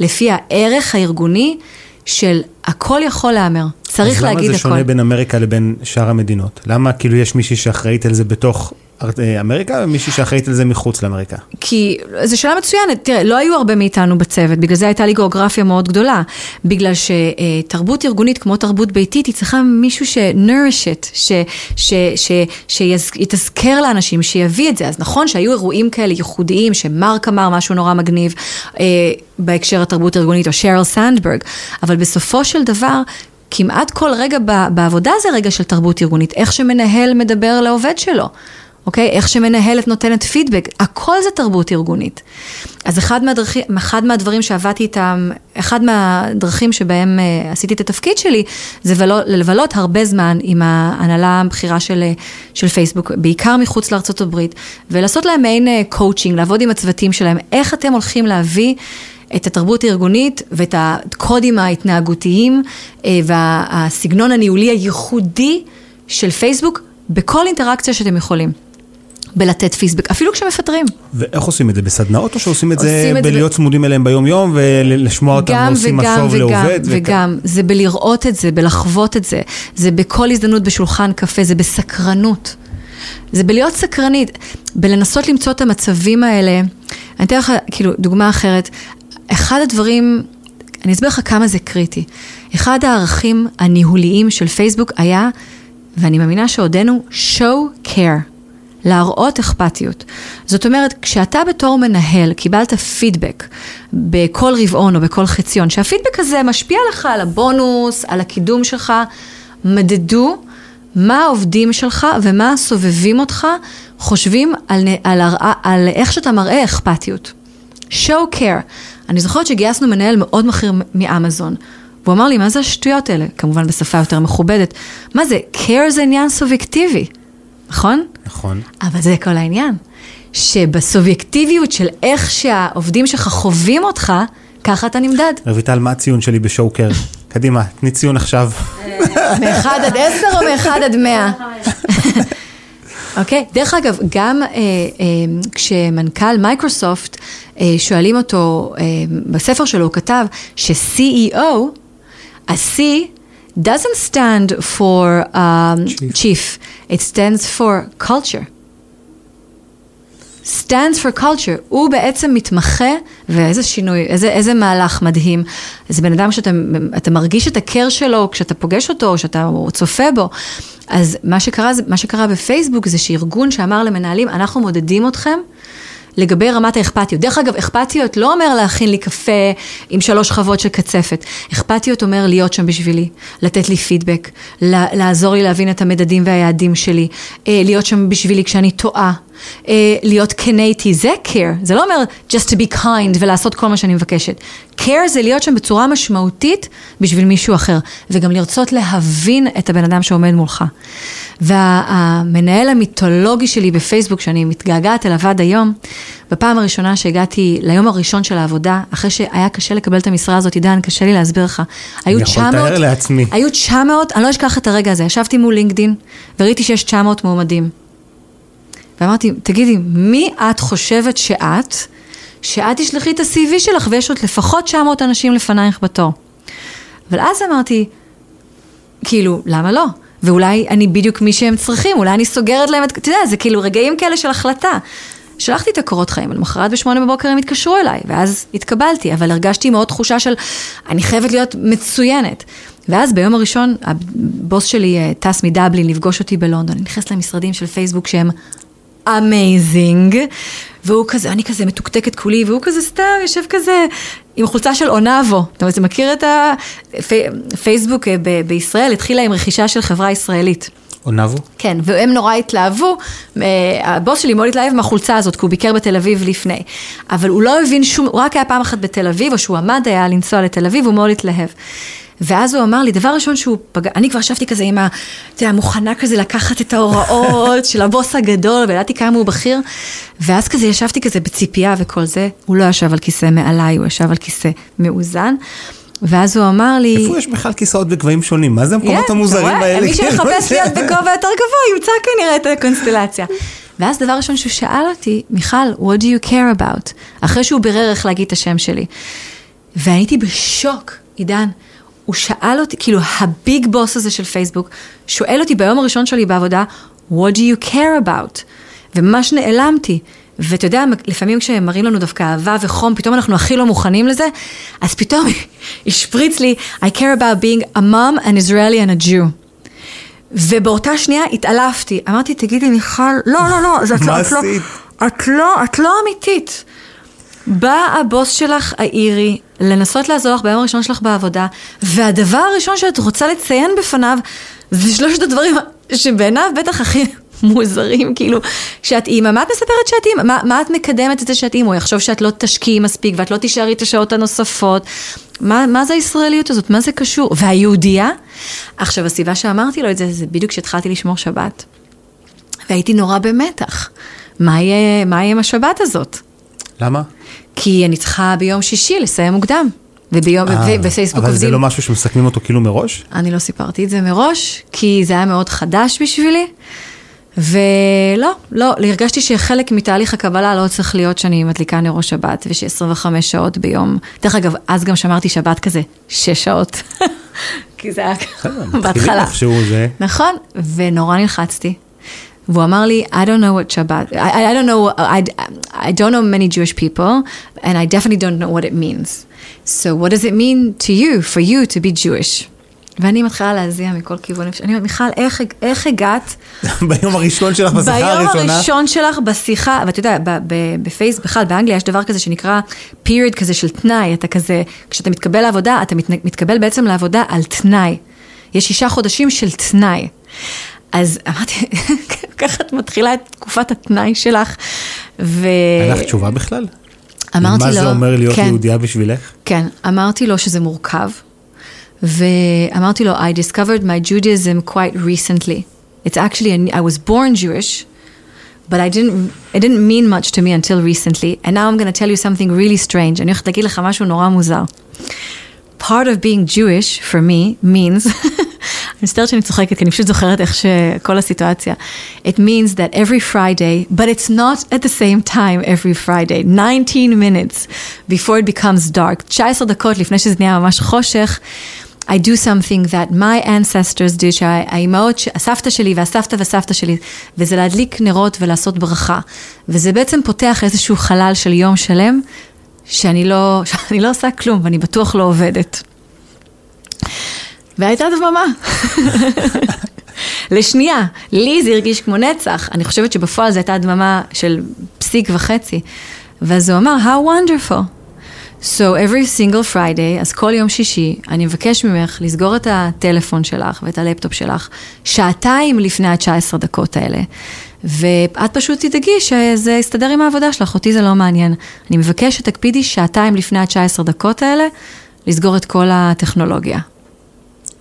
לפי הערך הארגוני של הכל יכול להמר, צריך להגיד הכל. אז למה זה שונה בין אמריקה לבין שאר המדינות? למה כאילו יש מישהי שאחראית על זה בתוך אה, אמריקה ומישהי שאחראית על זה מחוץ לאמריקה? כי זו שאלה מצוינת, תראה, לא היו הרבה מאיתנו בצוות, בגלל זה הייתה לי גיאוגרפיה מאוד גדולה. בגלל שתרבות ארגונית כמו תרבות ביתית, היא צריכה מישהו ש-nourish it, שיתזכר לאנשים, שיביא את זה. אז נכון שהיו אירועים כאלה ייחודיים, שמרק אמר משהו נורא מגניב אה, בהקשר התרבות הארגונית, או שרל סנדברג, אבל בסופו של דבר, כמעט כל רגע בעבודה זה רגע של תרבות ארגונית, איך שמנהל מדבר לעובד שלו. אוקיי? איך שמנהלת נותנת פידבק, הכל זה תרבות ארגונית. אז אחד, מהדרכי, אחד מהדברים שעבדתי איתם, אחד מהדרכים שבהם uh, עשיתי את התפקיד שלי, זה ולא, לבלות הרבה זמן עם ההנהלה הבכירה של, של פייסבוק, בעיקר מחוץ לארצות הברית, ולעשות להם מעין coaching, uh, לעבוד עם הצוותים שלהם, איך אתם הולכים להביא... את התרבות הארגונית ואת הקודים ההתנהגותיים אה, והסגנון הניהולי הייחודי של פייסבוק בכל אינטראקציה שאתם יכולים. בלתת פידבק, אפילו כשמפטרים. ואיך עושים את זה? בסדנאות או שעושים את זה בלהיות ב... צמודים אליהם ביום יום ולשמוע אותם עושים משוב לעובד? וגם וגם, זה בלראות את זה, בלחוות את זה, זה בכל הזדמנות בשולחן קפה, זה בסקרנות. זה בלהיות סקרנית, בלנסות למצוא את המצבים האלה. אני אתן לך, כאילו, דוגמה אחרת. אחד הדברים, אני אסביר לך כמה זה קריטי. אחד הערכים הניהוליים של פייסבוק היה, ואני מאמינה שעודנו, show care. להראות אכפתיות. זאת אומרת, כשאתה בתור מנהל קיבלת פידבק בכל רבעון או בכל חציון, שהפידבק הזה משפיע לך על הבונוס, על הקידום שלך, מדדו מה העובדים שלך ומה הסובבים אותך חושבים על, על, על, על איך שאתה מראה אכפתיות. show care. אני זוכרת שגייסנו מנהל מאוד בכיר מאמזון. והוא אמר לי, מה זה השטויות האלה? כמובן בשפה יותר מכובדת. מה זה? care זה עניין סובייקטיבי. נכון? נכון. אבל זה כל העניין. שבסובייקטיביות של איך שהעובדים שלך חווים אותך, ככה אתה נמדד. רויטל, מה הציון שלי בשואוקר? קדימה, תני ציון עכשיו. מאחד עד עשר או מאחד עד מאה? אוקיי, דרך אגב, גם אה, אה, כשמנכ"ל מייקרוסופט, אה, שואלים אותו, אה, בספר שלו הוא כתב ש-CEO, ה-C doesn't stand for um, chief. chief, it stands for culture. stands for culture, הוא בעצם מתמחה, ואיזה שינוי, איזה, איזה מהלך מדהים. זה בן אדם שאתה מרגיש את הקר שלו כשאתה פוגש אותו, או שאתה צופה בו. אז מה שקרה, מה שקרה בפייסבוק זה שארגון שאמר למנהלים, אנחנו מודדים אתכם. לגבי רמת האכפתיות. דרך אגב, אכפתיות לא אומר להכין לי קפה עם שלוש שכבות של קצפת. אכפתיות אומר להיות שם בשבילי, לתת לי פידבק, לעזור לי להבין את המדדים והיעדים שלי, אה, להיות שם בשבילי כשאני טועה, אה, להיות כן איתי, זה care, זה לא אומר just to be kind ולעשות כל מה שאני מבקשת. care זה להיות שם בצורה משמעותית בשביל מישהו אחר, וגם לרצות להבין את הבן אדם שעומד מולך. והמנהל המיתולוגי שלי בפייסבוק, שאני מתגעגעת אליו עד היום, בפעם הראשונה שהגעתי ליום הראשון של העבודה, אחרי שהיה קשה לקבל את המשרה הזאת, עידן, קשה לי להסביר לך. היו 900, אני יכול לתאר לעצמי. היו 900, אני לא אשכח את הרגע הזה, ישבתי מול לינקדין, וראיתי שיש 900 מועמדים. ואמרתי, תגידי, מי את חושבת שאת, שאת תשלחי את ה-CV שלך ויש עוד לפחות 900 אנשים לפנייך בתור? אבל אז אמרתי, כאילו, למה לא? ואולי אני בדיוק מי שהם צריכים, אולי אני סוגרת להם את, אתה יודע, זה כאילו רגעים כאלה של החלטה. שלחתי את הקורות חיים, למחרת בשמונה בבוקר הם התקשרו אליי, ואז התקבלתי, אבל הרגשתי מאוד תחושה של, אני חייבת להיות מצוינת. ואז ביום הראשון, הבוס שלי אה, טס מדבלין לפגוש אותי בלונדון, אני נכנסת למשרדים של פייסבוק שהם Amazing, והוא כזה, אני כזה מתוקתקת כולי, והוא כזה סתם יושב כזה עם חולצה של אונאבו. אתה מכיר את הפייסבוק אה, ב- בישראל, התחילה עם רכישה של חברה ישראלית. אונאבו? כן, והם נורא התלהבו, אה, הבוס שלי מאוד התלהב מהחולצה הזאת, כי הוא ביקר בתל אביב לפני. אבל הוא לא הבין שום, הוא רק היה פעם אחת בתל אביב, או שהוא עמד היה לנסוע לתל אביב, הוא מאוד התלהב. ואז הוא אמר לי, דבר ראשון שהוא פגע, אני כבר ישבתי כזה עם ה... אתה יודע, מוכנה כזה לקחת את ההוראות של הבוס הגדול, וידעתי כמה הוא בכיר, ואז כזה ישבתי כזה בציפייה וכל זה, הוא לא ישב על כיסא מעליי, הוא ישב על כיסא מאוזן. ואז הוא אמר לי... איפה יש בכלל כיסאות בגבהים שונים? מה זה המקומות yeah, המוזרים האלה? מי שיחפש להיות בגובה יותר גבוה ימצא כנראה את הקונסטלציה. ואז דבר ראשון שהוא שאל אותי, מיכל, what do you care about? אחרי שהוא בירר איך להגיד את השם שלי. והייתי בשוק, עידן. הוא שאל אותי, כאילו הביג בוס הזה של פייסבוק, שואל אותי ביום הראשון שלי בעבודה, what do you care about? וממש נעלמתי. ואתה יודע, לפעמים כשמראים לנו דווקא אהבה וחום, פתאום אנחנו הכי לא מוכנים לזה, אז פתאום השפריץ לי, I care about being a mom, an Israeli and a Jew. ובאותה שנייה התעלפתי. אמרתי, תגידי, מיכל, לא, לא, לא, את לא, את לא, את לא, את לא אמיתית. בא הבוס שלך האירי לנסות לעזור לך ביום הראשון שלך בעבודה, והדבר הראשון שאת רוצה לציין בפניו, זה שלושת הדברים שבעיניו בטח הכי מוזרים, כאילו, שאת אימא, מה את מספרת שאת אימא? מה, מה את מקדמת את זה שאת אימא? הוא יחשוב שאת לא תשקיעי מספיק ואת לא תישארי את השעות הנוספות. מה, מה זה הישראליות הזאת? מה זה קשור? והיהודייה? עכשיו, הסיבה שאמרתי לו את זה, זה בדיוק כשהתחלתי לשמור שבת. והייתי נורא במתח. מה יהיה, מה יהיה עם השבת הזאת? למה? כי אני צריכה ביום שישי לסיים מוקדם. וביום, אה, בפייסבוק אבל עובדים. זה לא משהו שמסכמים אותו כאילו מראש? אני לא סיפרתי את זה מראש, כי זה היה מאוד חדש בשבילי. ולא, לא, הרגשתי שחלק מתהליך הקבלה לא צריך להיות שאני מדליקה נרו שבת, וש-25 שעות ביום. דרך אגב, אז גם שמרתי שבת כזה, 6 שעות. כי זה היה בהתחלה. איכשהו זה. נכון, ונורא נלחצתי. והוא אמר לי, I don't know what Shabbat, I, I don't know, I, I don't know many Jewish people, and I definitely don't know what it means. So what does it mean to you, for you to be Jewish? ואני מתחילה להזיע מכל כיוון. אני אומרת, מיכל, איך, איך הגעת? ביום הראשון שלך בשיחה הראשונה? ביום הראשון שלך בשיחה, ואתה יודע, בפייס, בכלל, באנגליה יש דבר כזה שנקרא period כזה של תנאי, אתה כזה, כשאתה מתקבל לעבודה, אתה מת, מתקבל בעצם לעבודה על תנאי. יש שישה חודשים של תנאי. אז אמרתי, ככה את מתחילה את תקופת התנאי שלך, ו... אין לך תשובה בכלל? אמרתי לו, מה זה אומר להיות כן, יהודייה בשבילך? כן, אמרתי לו שזה מורכב, ואמרתי לו, I discovered my Judaism quite recently. It's actually, a, I was born Jewish, but I didn't, it didn't mean much to me until recently, and now I'm going to tell you something really strange. אני הולכת להגיד לך משהו נורא מוזר. Part of being Jewish, for me, means, מצטערת שאני צוחקת, כי אני פשוט זוכרת איך שכל הסיטואציה. It means that every Friday, but it's not at the same time every Friday, 19 minutes before it becomes dark, 19 דקות לפני שזה נהיה ממש חושך, I do something that my ancestors do, שהאימהות, הסבתא שלי והסבתא והסבתא שלי, וזה להדליק נרות ולעשות ברכה. וזה בעצם פותח איזשהו חלל של יום שלם, שאני לא, שאני לא עושה כלום, ואני בטוח לא עובדת. והייתה דממה. לשנייה, לי זה הרגיש כמו נצח, אני חושבת שבפועל זו הייתה דממה של פסיק וחצי. ואז הוא אמר, how wonderful. So every single Friday, אז כל יום שישי, אני מבקש ממך לסגור את הטלפון שלך ואת הלפטופ שלך שעתיים לפני ה-19 דקות האלה. ואת פשוט תדאגי שזה יסתדר עם העבודה שלך, אותי זה לא מעניין. אני מבקש שתקפידי שעתיים לפני ה-19 דקות האלה, לסגור את כל הטכנולוגיה.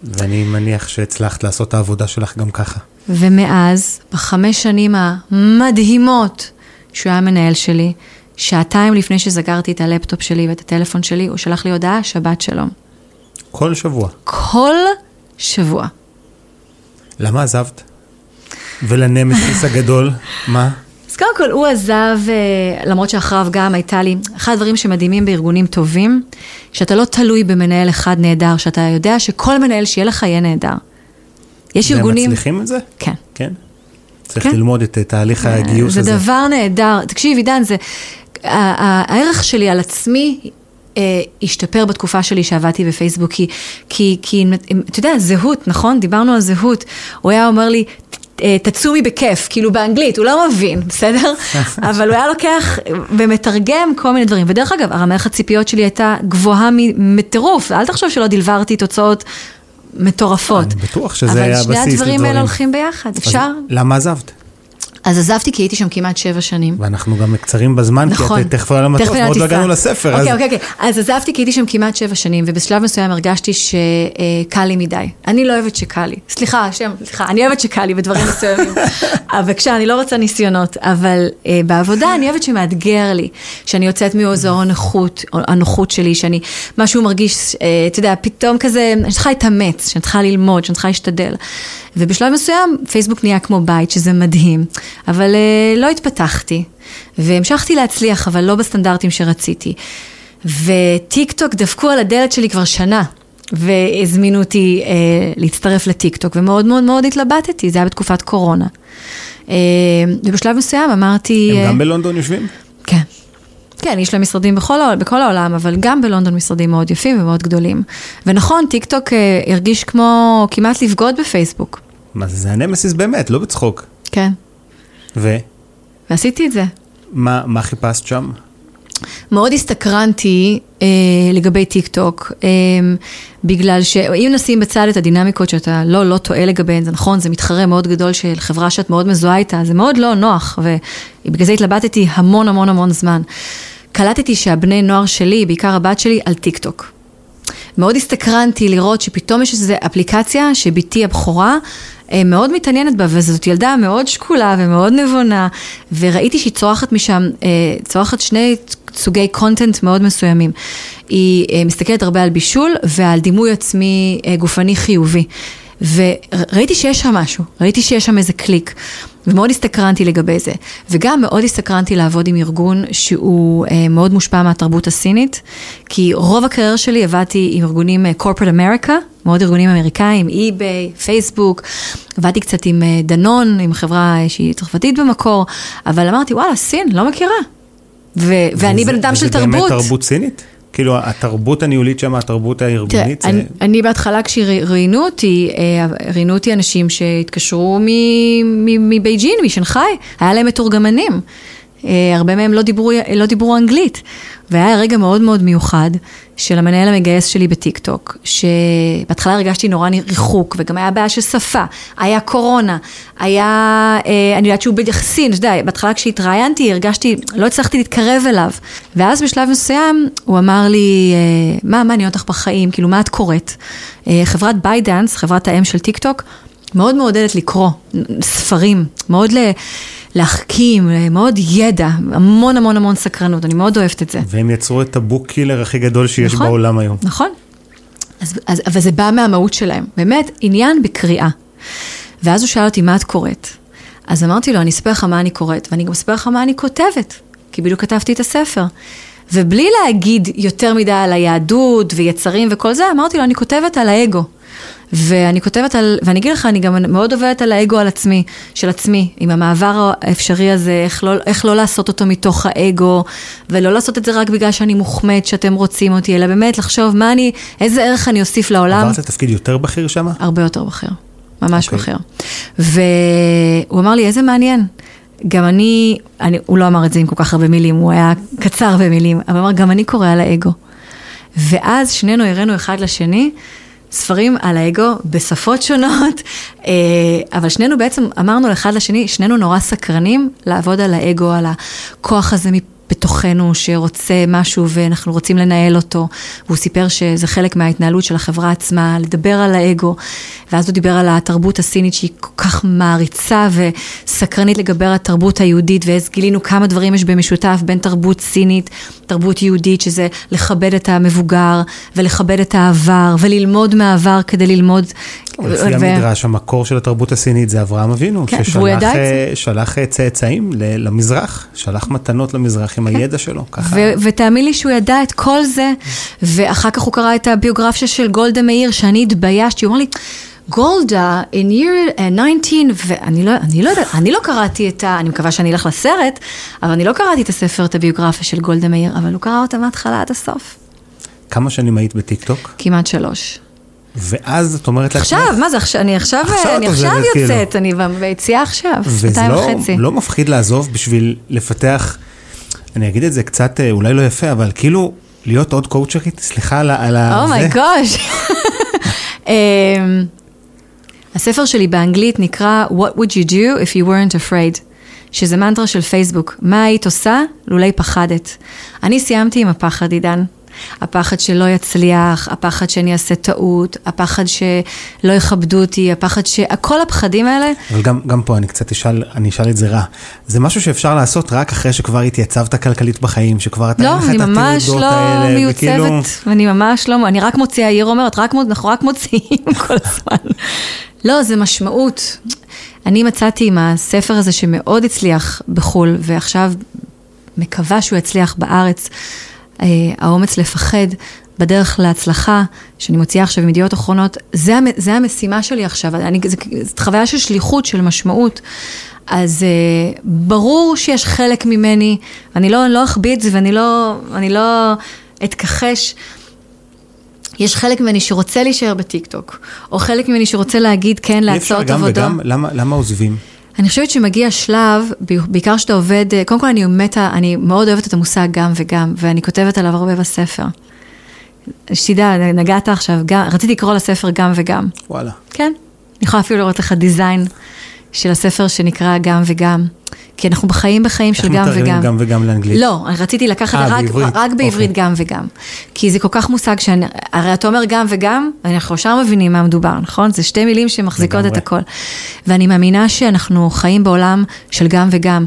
ואני מניח שהצלחת לעשות את העבודה שלך גם ככה. ומאז, בחמש שנים המדהימות שהוא היה מנהל שלי, שעתיים לפני שסגרתי את הלפטופ שלי ואת הטלפון שלי, הוא שלח לי הודעה, שבת שלום. כל שבוע. כל שבוע. למה עזבת? ולנמסיס הגדול, מה? קודם כל, הוא עזב, למרות שאחריו גם הייתה לי, אחד הדברים שמדהימים בארגונים טובים, שאתה לא תלוי במנהל אחד נהדר, שאתה יודע שכל מנהל שיהיה לך יהיה נהדר. יש ארגונים... והם מצליחים את זה? כן. כן? צריך כן. ללמוד את תהליך הגיוס זה הזה. זה דבר נהדר. תקשיב, עידן, זה... הערך שלי על עצמי אה, השתפר בתקופה שלי שעבדתי בפייסבוק, כי, כי, כי אתה יודע, זהות, נכון? דיברנו על זהות. הוא היה אומר לי, תצומי בכיף, כאילו באנגלית, הוא לא מבין, בסדר? אבל הוא היה לוקח ומתרגם כל מיני דברים. ודרך אגב, הרמך הציפיות שלי הייתה גבוהה מטירוף, אל תחשוב שלא דלברתי תוצאות מטורפות. אני בטוח שזה היה בסיס אבל לדברים. שני הדברים האלה הולכים ביחד, אפשר? למה עזבת? אז עזבתי כי הייתי שם כמעט שבע שנים. ואנחנו גם קצרים בזמן, נכון. כי את תכף עולה למטוס, ועוד לא הגענו לספר. אוקיי, אז... אוקיי, אוקיי. אז עזבתי כי הייתי שם כמעט שבע שנים, ובשלב מסוים הרגשתי שקל לי מדי. אני לא אוהבת שקל לי. סליחה, השם, סליחה, אני אוהבת שקל לי בדברים מסוימים. בבקשה, אני לא רוצה ניסיונות, אבל uh, בעבודה אני אוהבת שמאתגר לי, שאני יוצאת מאזור הנוחות, הנוחות שלי, שאני, משהו מרגיש, uh, אתה יודע, פתאום כזה, שאני צריכה להתאמץ, שאני צריכה ללמוד, שאני צריכה להשתדל. ובשלב מסוים פייסבוק נהיה כמו בית, שזה מדהים, אבל uh, לא התפתחתי, והמשכתי להצליח, אבל לא בסטנדרטים שרציתי. וטיק טוק דפקו על הדלת שלי כבר שנה, והזמינו אותי uh, להצטרף לטיק טוק, ומאוד מאוד מאוד התלבטתי, זה היה בתקופת קורונה. Uh, אה, ובשלב מסוים אמרתי... הם אה, גם בלונדון יושבים? כן. כן, יש להם משרדים בכל, בכל העולם, אבל גם בלונדון משרדים מאוד יפים ומאוד גדולים. ונכון, טיק טוק אה, הרגיש כמו כמעט לבגוד בפייסבוק. מה זה, זה הנמסיס באמת, לא בצחוק. כן. ומה ועשיתי את זה. מה חיפשת שם? מאוד הסתקרנתי אה, לגבי טיק טוק, אה, בגלל שאם נשים בצד את הדינמיקות שאתה לא, לא טועה לגביהן, זה נכון, זה מתחרה מאוד גדול של חברה שאת מאוד מזוהה איתה, זה מאוד לא נוח, ובגלל זה התלבטתי המון המון המון זמן. קלטתי שהבני נוער שלי, בעיקר הבת שלי, על טיק טוק. מאוד הסתקרנתי לראות שפתאום יש איזו אפליקציה שבתי הבכורה מאוד מתעניינת בה, וזאת ילדה מאוד שקולה ומאוד נבונה, וראיתי שהיא צורכת משם, אה, צורכת שני סוגי content מאוד מסוימים. היא אה, מסתכלת הרבה על בישול ועל דימוי עצמי אה, גופני חיובי. וראיתי שיש שם משהו, ראיתי שיש שם איזה קליק, ומאוד הסתקרנתי לגבי זה. וגם מאוד הסתקרנתי לעבוד עם ארגון שהוא אה, מאוד מושפע מהתרבות הסינית, כי רוב הקריירה שלי עבדתי עם ארגונים אה, corporate America, מאוד ארגונים אמריקאים, אי-ביי, פייסבוק, עבדתי קצת עם אה, דנון, עם חברה אה, שהיא צרפתית במקור, אבל אמרתי, וואלה, סין, לא מכירה. ו- ואני וזה- בן אדם של וזה באמת תרבות. תרבות סינית? כאילו, התרבות הניהולית שם, התרבות הארגונית, תראה, זה... אני, אני בהתחלה כשראיינו אותי, אה, ראיינו אותי אנשים שהתקשרו מבייג'ין, משנגחאי, היה להם מתורגמנים. אה, הרבה מהם לא דיברו, לא דיברו אנגלית. והיה רגע מאוד מאוד מיוחד של המנהל המגייס שלי בטיקטוק, שבהתחלה הרגשתי נורא ריחוק, וגם היה בעיה של שפה, היה קורונה, היה, אה, אני יודעת שהוא ביחסין, אתה יודע, בהתחלה כשהתראיינתי הרגשתי, לא הצלחתי להתקרב אליו. ואז בשלב מסוים הוא אמר לי, אה, מה, מה מעניין אותך בחיים, כאילו, מה את קוראת? אה, חברת ByteDance, חברת האם של טיקטוק, מאוד מעודדת לקרוא ספרים, מאוד ל... להחכים, מאוד ידע, המון המון המון סקרנות, אני מאוד אוהבת את זה. והם יצרו את ה book killer הכי גדול שיש נכון, בעולם היום. נכון. אז, אז, אבל זה בא מהמהות שלהם, באמת, עניין בקריאה. ואז הוא שאל אותי, מה את קוראת? אז אמרתי לו, אני אספר לך מה אני קוראת, ואני גם אספר לך מה אני כותבת, כי בדיוק כתבתי את הספר. ובלי להגיד יותר מדי על היהדות ויצרים וכל זה, אמרתי לו, אני כותבת על האגו. ואני כותבת על, ואני אגיד לך, אני גם מאוד עובדת על האגו על עצמי, של עצמי, עם המעבר האפשרי הזה, איך לא, איך לא לעשות אותו מתוך האגו, ולא לעשות את זה רק בגלל שאני מוחמד שאתם רוצים אותי, אלא באמת לחשוב מה אני, איזה ערך אני אוסיף לעולם. עברת לתפקיד יותר בכיר שם? הרבה יותר בכיר, ממש okay. אוקיי. בכיר. והוא אמר לי, איזה מעניין. גם אני, אני, הוא לא אמר את זה עם כל כך הרבה מילים, הוא היה קצר במילים, אבל אמר, גם אני קורא על האגו. ואז שנינו הראינו אחד לשני ספרים על האגו בשפות שונות, אה, אבל שנינו בעצם אמרנו לאחד לשני, שנינו נורא סקרנים לעבוד על האגו, על הכוח הזה בתוכנו שרוצה משהו ואנחנו רוצים לנהל אותו. והוא סיפר שזה חלק מההתנהלות של החברה עצמה, לדבר על האגו. ואז הוא דיבר על התרבות הסינית שהיא כל כך מעריצה וסקרנית לגבי התרבות היהודית, ואז גילינו כמה דברים יש במשותף בין תרבות סינית, תרבות יהודית, שזה לכבד את המבוגר ולכבד את העבר וללמוד מהעבר כדי ללמוד. לפי המדרש, המקור של התרבות הסינית זה אברהם אבינו, כן, והוא ידע את זה. ששלח צאצאים למזרח, שלח מתנות למזרח עם הידע שלו, ככה. ותאמין לי שהוא ידע את כל זה, ואחר כך הוא קרא את הביוגרפיה של גולדה מאיר, שאני התביישתי, הוא אמר לי, גולדה, in year uh, 19, ואני לא, אני לא יודעת, אני לא קראתי את ה... אני מקווה שאני אלך לסרט, אבל אני לא קראתי את הספר, את הביוגרפיה של גולדה מאיר, אבל הוא קרא אותה מההתחלה עד הסוף. כמה שנים היית בטיקטוק? כמעט שלוש. ואז את אומרת לעצמך... עכשיו, מה זה עכשיו? אני עכשיו, עכשיו אני את עכשיו יוצאת, אני ביציאה עכשיו, וזה שנתיים לא, וחצי. לא מפחיד לעזוב בשביל לפתח, אני אגיד את זה קצת אה, אולי לא יפה, אבל כאילו להיות עוד קואוצ'רית, סליחה על ה... על ה- זה. אומייגוש. הספר שלי באנגלית נקרא What would you do if you weren't afraid, שזה מנטרה של פייסבוק. מה היית עושה לולי פחדת? אני סיימתי עם הפחד, עידן. הפחד שלא יצליח, הפחד שאני אעשה טעות, הפחד שלא יכבדו אותי, הפחד ש... כל הפחדים האלה. אבל גם, גם פה אני קצת אשאל, אני אשאל את זה רע. זה משהו שאפשר לעשות רק אחרי שכבר התייצבת כלכלית בחיים, שכבר אתה לא, אין לך אני את ממש התעודות לא האלה, וכאילו... מיוצבת, ואני ממש לא, אני רק מוציאה, יאיר אומרת, רק, אנחנו רק מוציאים כל הזמן. לא, זה משמעות. אני מצאתי עם הספר הזה שמאוד הצליח בחו"ל, ועכשיו מקווה שהוא יצליח בארץ, האומץ לפחד, בדרך להצלחה, שאני מוציאה עכשיו עם ידיעות אחרונות, זה, המ- זה המשימה שלי עכשיו, אני, זה, זאת חוויה של שליחות, של משמעות. אז uh, ברור שיש חלק ממני, אני לא, לא אכביד את זה ואני לא, אני לא אתכחש. יש חלק ממני שרוצה להישאר בטיקטוק, או חלק ממני שרוצה להגיד כן אי אפשר גם. וגם? למה, למה עוזבים? אני חושבת שמגיע שלב, בעיקר שאתה עובד, אה, קודם כל אני מתה, אני מאוד אוהבת את המושג גם וגם, ואני כותבת עליו הרבה בספר. שתדע, נגעת עכשיו, גם, רציתי לקרוא לספר גם וגם. וואלה. כן, אני יכולה אפילו לראות לך דיזיין של הספר שנקרא גם וגם. כי אנחנו בחיים בחיים של איך גם מתרגמים וגם. גם וגם לאנגלית? לא, אני רציתי לקחת אה, רק, בעברית. רק בעברית אוקיי. גם וגם. כי זה כל כך מושג שאני, הרי אתה אומר גם וגם, אנחנו ישר מבינים מה מדובר, נכון? זה שתי מילים שמחזיקות לגמרי. את הכל. ואני מאמינה שאנחנו חיים בעולם של גם וגם.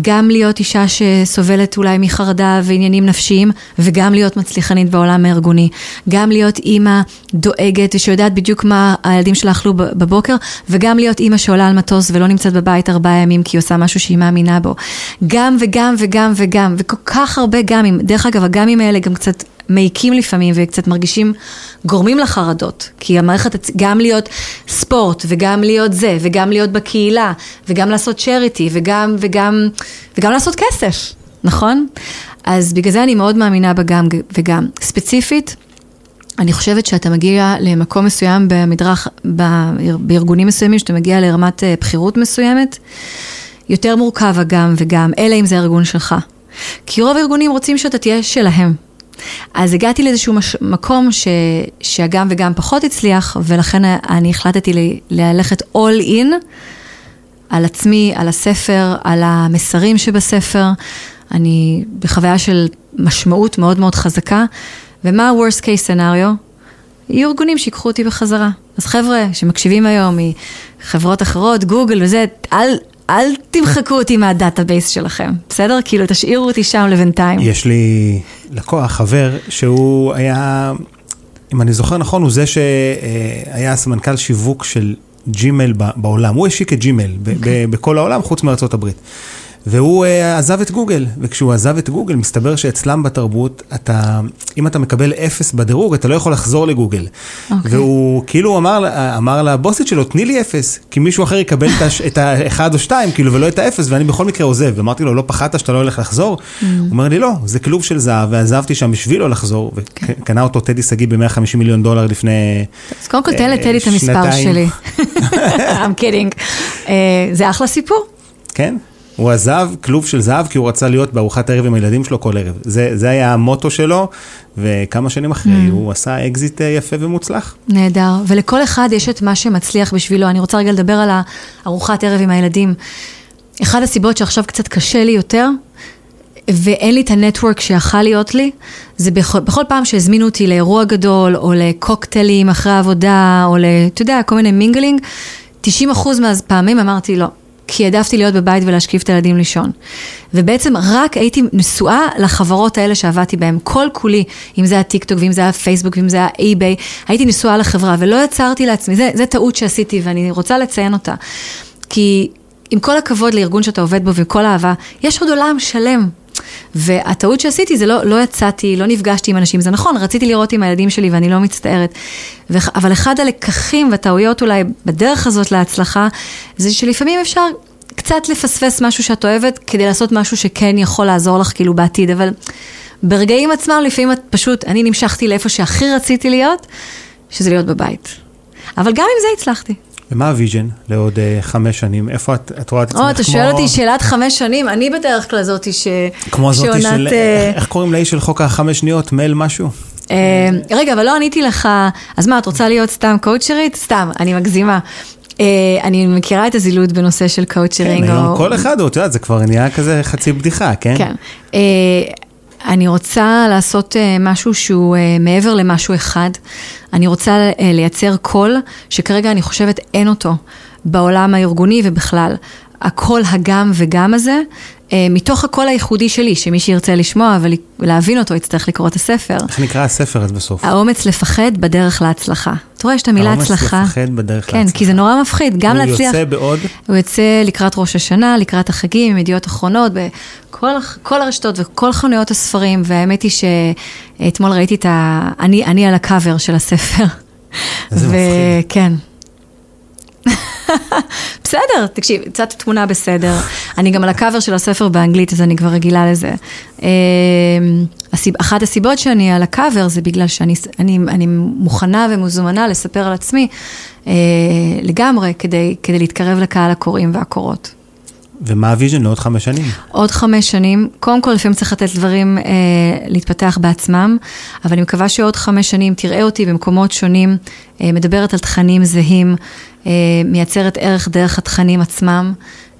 גם להיות אישה שסובלת אולי מחרדה ועניינים נפשיים, וגם להיות מצליחנית בעולם הארגוני. גם להיות אימא דואגת ושיודעת בדיוק מה הילדים שלה אכלו בבוקר, וגם להיות אימא שעולה על מטוס ולא נמצאת בבית ארבעה ימים כי היא עושה משהו שהיא מאמינה בו. גם וגם וגם וגם, וכל כך הרבה גמים. דרך אגב, הגמים האלה גם קצת מעיקים לפעמים וקצת מרגישים, גורמים לחרדות. כי המערכת, גם להיות ספורט, וגם להיות זה, וגם להיות בקהילה, וגם לעשות צ'ריטי, וגם, וגם, וגם לעשות כסף, נכון? אז בגלל זה אני מאוד מאמינה בגם וגם. ספציפית, אני חושבת שאתה מגיע למקום מסוים במדרך, באר- בארגונים מסוימים, שאתה מגיע לרמת אה, בכירות מסוימת, יותר מורכב הגם וגם, אלא אם זה הארגון שלך. כי רוב הארגונים רוצים שאתה תהיה שלהם. אז הגעתי לאיזשהו מש... מקום ש... שהגם וגם פחות הצליח, ולכן אני החלטתי ל... ללכת all in על עצמי, על הספר, על המסרים שבספר. אני בחוויה של משמעות מאוד מאוד חזקה. ומה ה-worst case scenario? יהיו ארגונים שיקחו אותי בחזרה. אז חבר'ה שמקשיבים היום מחברות אחרות, גוגל וזה, אל, אל תמחקו אותי מה database שלכם, בסדר? כאילו, תשאירו אותי שם לבינתיים. יש לי לקוח, חבר, שהוא היה, אם אני זוכר נכון, הוא זה שהיה סמנכ"ל שיווק של ג'ימל בעולם. הוא השיק את ג'ימל ב- ב- בכל העולם, חוץ מארצות הברית. והוא אה, עזב את גוגל, וכשהוא עזב את גוגל, מסתבר שאצלם בתרבות, אתה, אם אתה מקבל אפס בדירוג, אתה לא יכול לחזור לגוגל. אוקיי. והוא כאילו אמר, אמר לבוסית שלו, תני לי אפס, כי מישהו אחר יקבל את האחד או שתיים, כאילו, ולא את האפס, ואני בכל מקרה עוזב. ואמרתי לו, לא פחדת שאתה לא הולך לחזור? Mm. הוא אומר לי, לא, זה כלוב של זהב, ועזבתי שם בשביל לא לחזור, כן. וקנה אותו טדי שגיא ב-150 מיליון דולר לפני... אז קודם כל תן לטדי את אה, המספר. שלי. I'm kidding. אה, זה אחלה סיפור. כן? הוא עזב כלוב של זהב כי הוא רצה להיות בארוחת ערב עם הילדים שלו כל ערב. זה, זה היה המוטו שלו, וכמה שנים אחרי Mm. הוא עשה אקזיט אה, יפה ומוצלח. נהדר. ולכל אחד יש את מה שמצליח בשבילו. אני רוצה רגע לדבר על הארוחת ערב עם הילדים. אחת הסיבות שעכשיו קצת קשה לי יותר, ואין לי את ה network שיכל להיות לי, זה בכל, בכל פעם שהזמינו אותי לאירוע גדול, או לקוקטיילים אחרי העבודה, או ל... אתה יודע, כל מיני mingling, 90% מהפעמים אמרתי לא. כי העדפתי להיות בבית ולהשכיב את הילדים לישון. ובעצם רק הייתי נשואה לחברות האלה שעבדתי בהן, כל כולי, אם זה הטיקטוק ואם זה הפייסבוק ואם זה האי-ביי, הייתי נשואה לחברה ולא יצרתי לעצמי, זה, זה טעות שעשיתי ואני רוצה לציין אותה. כי עם כל הכבוד לארגון שאתה עובד בו ועם כל האהבה, יש עוד עולם שלם. והטעות שעשיתי זה לא, לא יצאתי, לא נפגשתי עם אנשים, זה נכון, רציתי לראות עם הילדים שלי ואני לא מצטערת. ו, אבל אחד הלקחים והטעויות אולי בדרך הזאת להצלחה, זה שלפעמים אפשר קצת לפספס משהו שאת אוהבת כדי לעשות משהו שכן יכול לעזור לך כאילו בעתיד, אבל ברגעים עצמם לפעמים את פשוט, אני נמשכתי לאיפה שהכי רציתי להיות, שזה להיות בבית. אבל גם עם זה הצלחתי. ומה ה vision לעוד אה, חמש שנים? איפה את, את רואה את עצמך או, אתה שואל אותי שאלת חמש שנים, אני בדרך כלל זאתי ש... כמו זאתי שעונת, של, אה, איך, קוראים לאיש של חוק החמש שניות? מל משהו? אה, רגע, אבל לא עניתי לך, אז מה, את רוצה להיות סתם קואוצ'רית? סתם, אני מגזימה. אני מכירה את הזילות בנושא של כן, קואוצ'רינג. היום כל אחד, את יודעת, זה כבר נהיה כזה חצי בדיחה, כן? כן. אני רוצה לעשות אה, משהו שהוא אה, מעבר למשהו אחד. אני רוצה אה, לייצר קול שכרגע אני חושבת אין אותו בעולם הארגוני ובכלל. הקול הגם וגם הזה, מתוך הקול הייחודי שלי, שמי שירצה לשמוע ולהבין אותו יצטרך לקרוא את הספר. איך נקרא הספר אז בסוף? האומץ לפחד בדרך להצלחה. אתה רואה, יש את המילה הצלחה. האומץ לפחד בדרך כן, להצלחה. כי זה נורא מפחיד, גם הוא להצליח. יוצא בעוד? הוא יוצא לקראת ראש השנה, לקראת החגים, עם ידיעות אחרונות, בכל כל הרשתות וכל חנויות הספרים, והאמת היא שאתמול ראיתי את ה... אני, אני על הקאבר של הספר. איזה מפחיד. כן. בסדר, תקשיב, קצת תמונה בסדר. אני גם על הקאבר של הספר באנגלית, אז אני כבר רגילה לזה. אמ, אחת הסיבות שאני על הקאבר זה בגלל שאני אני, אני מוכנה ומוזמנה לספר על עצמי אה, לגמרי, כדי, כדי להתקרב לקהל הקוראים והקוראות. ומה ה vision לעוד חמש שנים? עוד חמש שנים, קודם כל לפעמים צריך לתת דברים אה, להתפתח בעצמם, אבל אני מקווה שעוד חמש שנים תראה אותי במקומות שונים, אה, מדברת על תכנים זהים, מייצרת ערך דרך התכנים עצמם,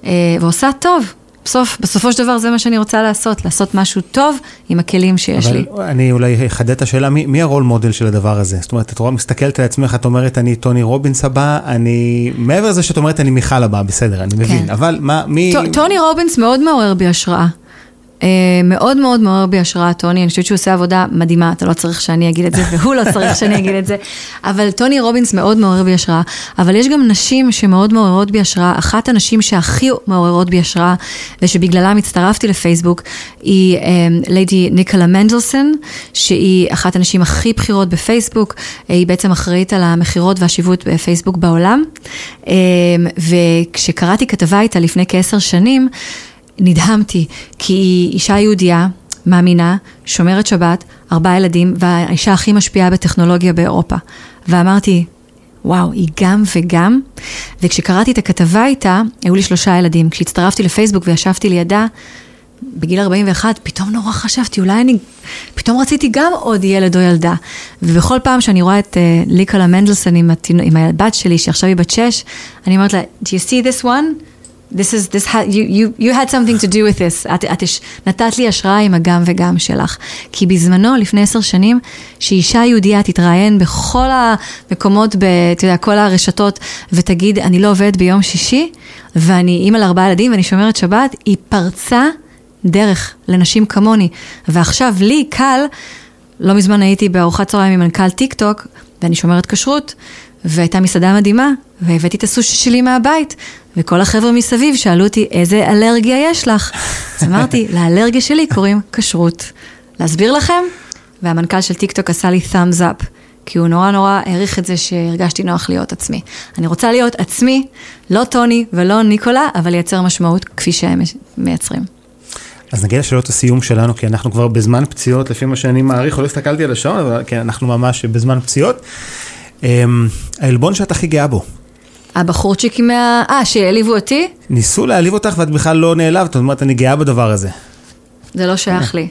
אה, ועושה טוב. בסוף, בסופו של דבר זה מה שאני רוצה לעשות, לעשות משהו טוב עם הכלים שיש אבל לי. אני אולי אחדד את השאלה, מי, מי הרול מודל של הדבר הזה? זאת אומרת, את רואה, מסתכלת על עצמך, את אומרת, אני טוני רובינס הבא, אני... מעבר לזה שאת אומרת, אני מיכל הבא, בסדר, אני מבין, כן. אבל מה, מי... ט- טוני רובינס מאוד מעורר בי השראה. אה, מאוד מאוד מעורר בי השראה, טוני, אני חושבת שהוא עושה עבודה מדהימה, אתה לא צריך שאני אגיד את זה, והוא לא צריך שאני אגיד את זה, אבל טוני רובינס מאוד מעורר בי השראה, אבל יש גם נשים שמאוד מעוררות בי השראה, אחת הנשים שהכי מעוררות בי השראה, ושבגללם הצטרפתי לפייסבוק, היא אה, ליידי ניקולה מנדלסון, שהיא אחת הנשים הכי בכירות בפייסבוק, היא בעצם אחראית על המכירות והשיוות בפייסבוק בעולם, אה, וכשקראתי כתבה איתה לפני כעשר שנים, נדהמתי, כי היא אישה יהודייה, מאמינה, שומרת שבת, ארבעה ילדים, והאישה הכי משפיעה בטכנולוגיה באירופה. ואמרתי, וואו, היא גם וגם. וכשקראתי את הכתבה איתה, היו לי שלושה ילדים. כשהצטרפתי לפייסבוק וישבתי לידה, בגיל 41, פתאום נורא חשבתי, אולי אני, פתאום רציתי גם עוד ילד או ילדה. ובכל פעם שאני רואה את uh, ליקלה מנדלסון עם, התינ... עם הבת שלי, שעכשיו היא בת שש, אני אומרת לה, do you see this one? This is, this had, you, you, you had something to do with this. את, את נתת לי השראה עם הגם וגם שלך. כי בזמנו, לפני עשר שנים, שאישה יהודייה תתראיין בכל המקומות, אתה יודע, כל הרשתות, ותגיד, אני לא עובדת ביום שישי, ואני אימא לארבעה ילדים ואני שומרת שבת, היא פרצה דרך לנשים כמוני. ועכשיו לי קל, לא מזמן הייתי בארוחת צהריים עם מנכ"ל טיק טוק, ואני שומרת כשרות, והייתה מסעדה מדהימה, והבאתי את הסושי שלי מהבית, וכל החבר'ה מסביב שאלו אותי, איזה אלרגיה יש לך? אז אמרתי, לאלרגיה שלי קוראים כשרות. להסביר לכם? והמנכ"ל של טיק טוק עשה לי thumbs up, כי הוא נורא נורא העריך את זה שהרגשתי נוח להיות עצמי. אני רוצה להיות עצמי, לא טוני ולא ניקולה, אבל לייצר משמעות כפי שהם מייצרים. אז נגיע לשאלות הסיום שלנו, כי אנחנו כבר בזמן פציעות, לפי מה שאני מעריך, לא הסתכלתי על השעון, אבל כן, אנחנו ממש בזמן פציעות. אמ, העלבון שאת הכי גאה בו. הבחורצ'יקים מה... אה, שהעליבו אותי? ניסו להעליב אותך ואת בכלל לא נעלבת, זאת אומרת, אני גאה בדבר הזה. זה לא שייך לי.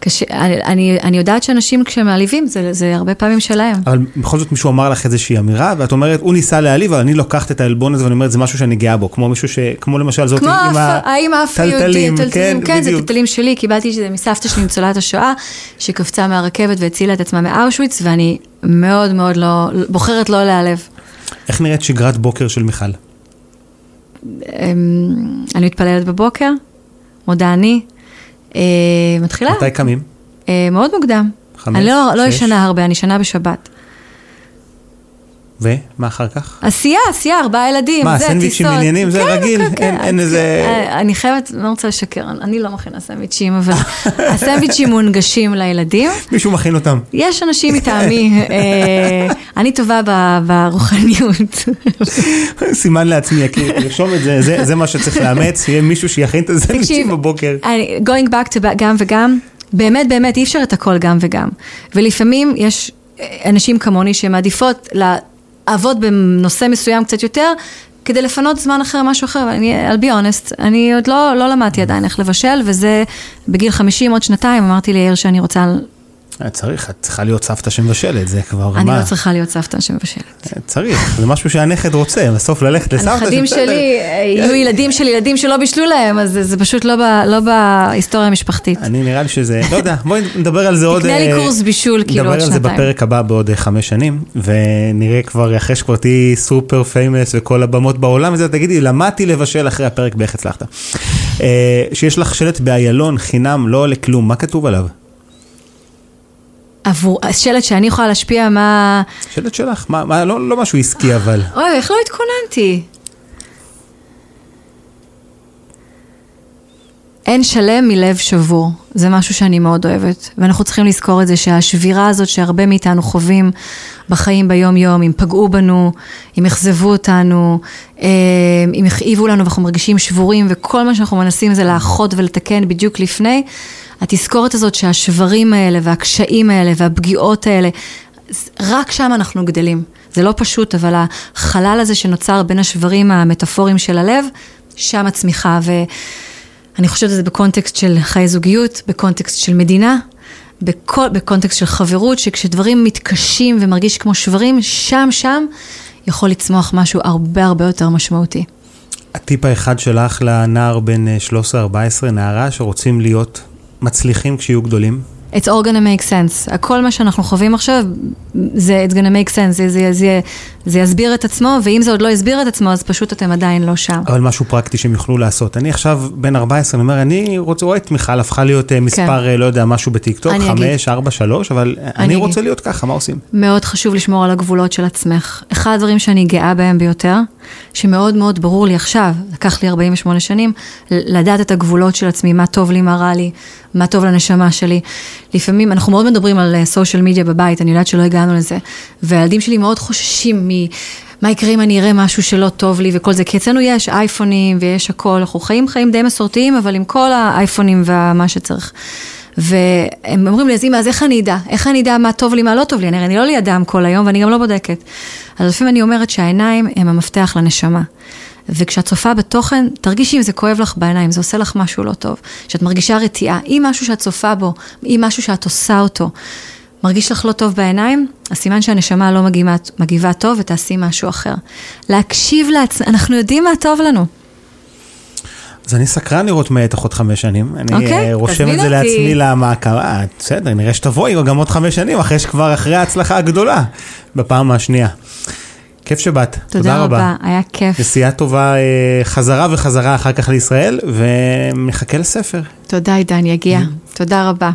קשה, אני, אני, יודעת שאנשים כשהם מעליבים, זה, זה הרבה פעמים שלהם. אבל בכל זאת מישהו אמר לך איזושהי אמירה, ואת אומרת, הוא ניסה להעליב, אבל אני לוקחת את העלבון הזה ואני אומרת, זה משהו שאני גאה בו, כמו מישהו ש... כמו למשל זאת כמו עם האפיוטית, הטלטלים, טלטלים, כן, זה. טלטלים שלי, קיבלתי את זה מסבתא שלי ניצולת השואה, שקפצה מהרכבת והצילה את עצמה מאושוויץ, ואני מאוד מאוד לא, בוחרת לא להיעלב. איך נראית שגרת בוקר של מיכל? אמ, אני מתפללת בבוקר, מודה אני, אה, מתחילה, מתי קמים? אה, מאוד מוקדם. חמש, אני לא, לא שש? ישנה הרבה, אני ישנה בשבת. ומה אחר כך? עשייה, עשייה, ארבעה ילדים, מה, זה, סנדוויצ'ים טיסות. ועניינים? זה כן, רגיל? כן, כן. אין- אין איזה- אה, אני חייבת, לא רוצה לשקר, אני לא מכינה סנדוויצ'ים, אבל הסנדוויצ'ים מונגשים לילדים. מישהו מכין אותם. יש אנשים מטעמי, אה, אני טובה ברוחניות. סימן לעצמי, תרשום את זה, זה, זה מה שצריך לאמץ, יהיה מישהו שיכין את הסנדוויצ'ים בבוקר. going back to back, גם וגם, באמת באמת אי אפשר את הכל גם וגם. ולפעמים יש אה, אנשים כמוני שמעדיפות לעבוד בנושא מסוים קצת יותר, כדי לפנות זמן אחר, משהו אחר, ואני, I'll be honest, אני עוד לא, לא למדתי עדיין איך לבשל, וזה בגיל 50, עוד שנתיים, אמרתי ליאיר שאני רוצה צריך, את צריכה להיות סבתא שמבשלת, זה כבר אני מה? לא צריכה להיות סבתא שמבשלת. אה, צריך, זה משהו שהנכד רוצה, בסוף ללכת לסבתא הנכדים שבסדר. שלי אה, יהיו ילדים של ילדים שלא בישלו להם, אז זה- פשוט לא לא בהיסטוריה המשפחתית. אני נראה לי שזה, לא יודע, בואי נדבר על זה עוד... תקנה לי אה, קורס בישול, כאילו, עוד נדבר על זה שנתיים. בפרק הבא בעוד אה, חמש שנים, ונראה כבר, אחרי שכבר תהיי super famous וכל הבמות בעולם, וזה, תגידי, למדתי לבשל אחרי הפרק באיך הצלחת. אה, שיש לך שלט באיילון, חינם, לא עולה כלום, מה כתוב עליו? עבור השלט שאני יכולה להשפיע מה... שלט שלך, מה, מה, לא, לא משהו עסקי אבל. אוי, איך לא התכוננתי? אין שלם מלב שבור, זה משהו שאני מאוד אוהבת. ואנחנו צריכים לזכור את זה שהשבירה הזאת שהרבה מאיתנו חווים בחיים ביום-יום, אם פגעו בנו, אם אכזבו אותנו, אה, אם הכאיבו לנו ואנחנו מרגישים שבורים, וכל מה שאנחנו מנסים זה לאחות ולתקן בדיוק לפני, התזכורת הזאת שהשברים האלה והקשיים האלה והפגיעות האלה, רק שם אנחנו גדלים. זה לא פשוט, אבל החלל הזה שנוצר בין השברים המטאפוריים של הלב, שם הצמיחה. ואני חושבת על זה בקונטקסט של חיי זוגיות, בקונטקסט של מדינה, בכל, בקונטקסט של חברות, שכשדברים מתקשים ומרגיש כמו שברים, שם, שם יכול לצמוח משהו הרבה הרבה יותר משמעותי. הטיפ האחד שלך לנער בן אה, 13-14, נערה שרוצים להיות מצליחים כשיהיו גדולים? It's all gonna make sense. הכל מה שאנחנו חווים עכשיו, זה it's gonna make sense, זה, זה, זה, זה יסביר את עצמו, ואם זה עוד לא יסביר את עצמו, אז פשוט אתם עדיין לא שם. אבל משהו פרקטי שהם יוכלו לעשות. אני עכשיו בן 14, אני אומר, אני רוצה, רואה את מיכל, הפכה להיות מספר, אה, לא יודע, משהו בטיקטוק, כן. אני אגיד. 5, 4, 3, אבל אני, אני רוצה אגיד. להיות ככה, מה עושים? מאוד חשוב לשמור על הגבולות של עצמך. אחד הדברים שאני גאה בהם ביותר, שמאוד מאוד ברור לי עכשיו, לקח לי 48 שנים, לדעת את הגבולות של עצמי, מה טוב לי, מה רע לי, מה טוב לנשמה שלי. לפעמים, אנחנו מאוד מדברים על סושיאל מדיה בבית, אני יודעת שלא הגענו לזה, והילדים שלי מאוד חוששים מ... מה יקרה אם אני אראה משהו שלא טוב לי וכל זה, כי אצלנו יש אייפונים ויש הכל, אנחנו חיים חיים די מסורתיים, אבל עם כל האייפונים ומה שצריך. והם אומרים לי, אז אמא, אז איך אני אדע? איך אני אדע מה טוב לי, מה לא טוב לי? אני, אני לא לידם כל היום ואני גם לא בודקת. אז לפעמים אני אומרת שהעיניים הם המפתח לנשמה. וכשאת צופה בתוכן, תרגישי אם זה כואב לך בעיניים, זה עושה לך משהו לא טוב. כשאת מרגישה רתיעה, אם משהו שאת צופה בו, אם משהו שאת עושה אותו, מרגיש לך לא טוב בעיניים, אז סימן שהנשמה לא מגיבה, מגיבה טוב ותעשי משהו אחר. להקשיב לעצמנו, אנחנו יודעים מה טוב לנו. אז אני סקרן לראות מה יהיה תוך עוד חמש שנים. אני אוקיי, אה, רושם תזמין את זה אותי. לעצמי למעקב. אה, בסדר, נראה שתבואי גם עוד חמש שנים, אחרי שכבר אחרי ההצלחה הגדולה, בפעם השנייה. כיף שבאת, תודה רבה, היה כיף. נסיעה טובה אה, חזרה וחזרה אחר כך לישראל, ומחכה לספר. תודה עידן, יגיע. תודה רבה.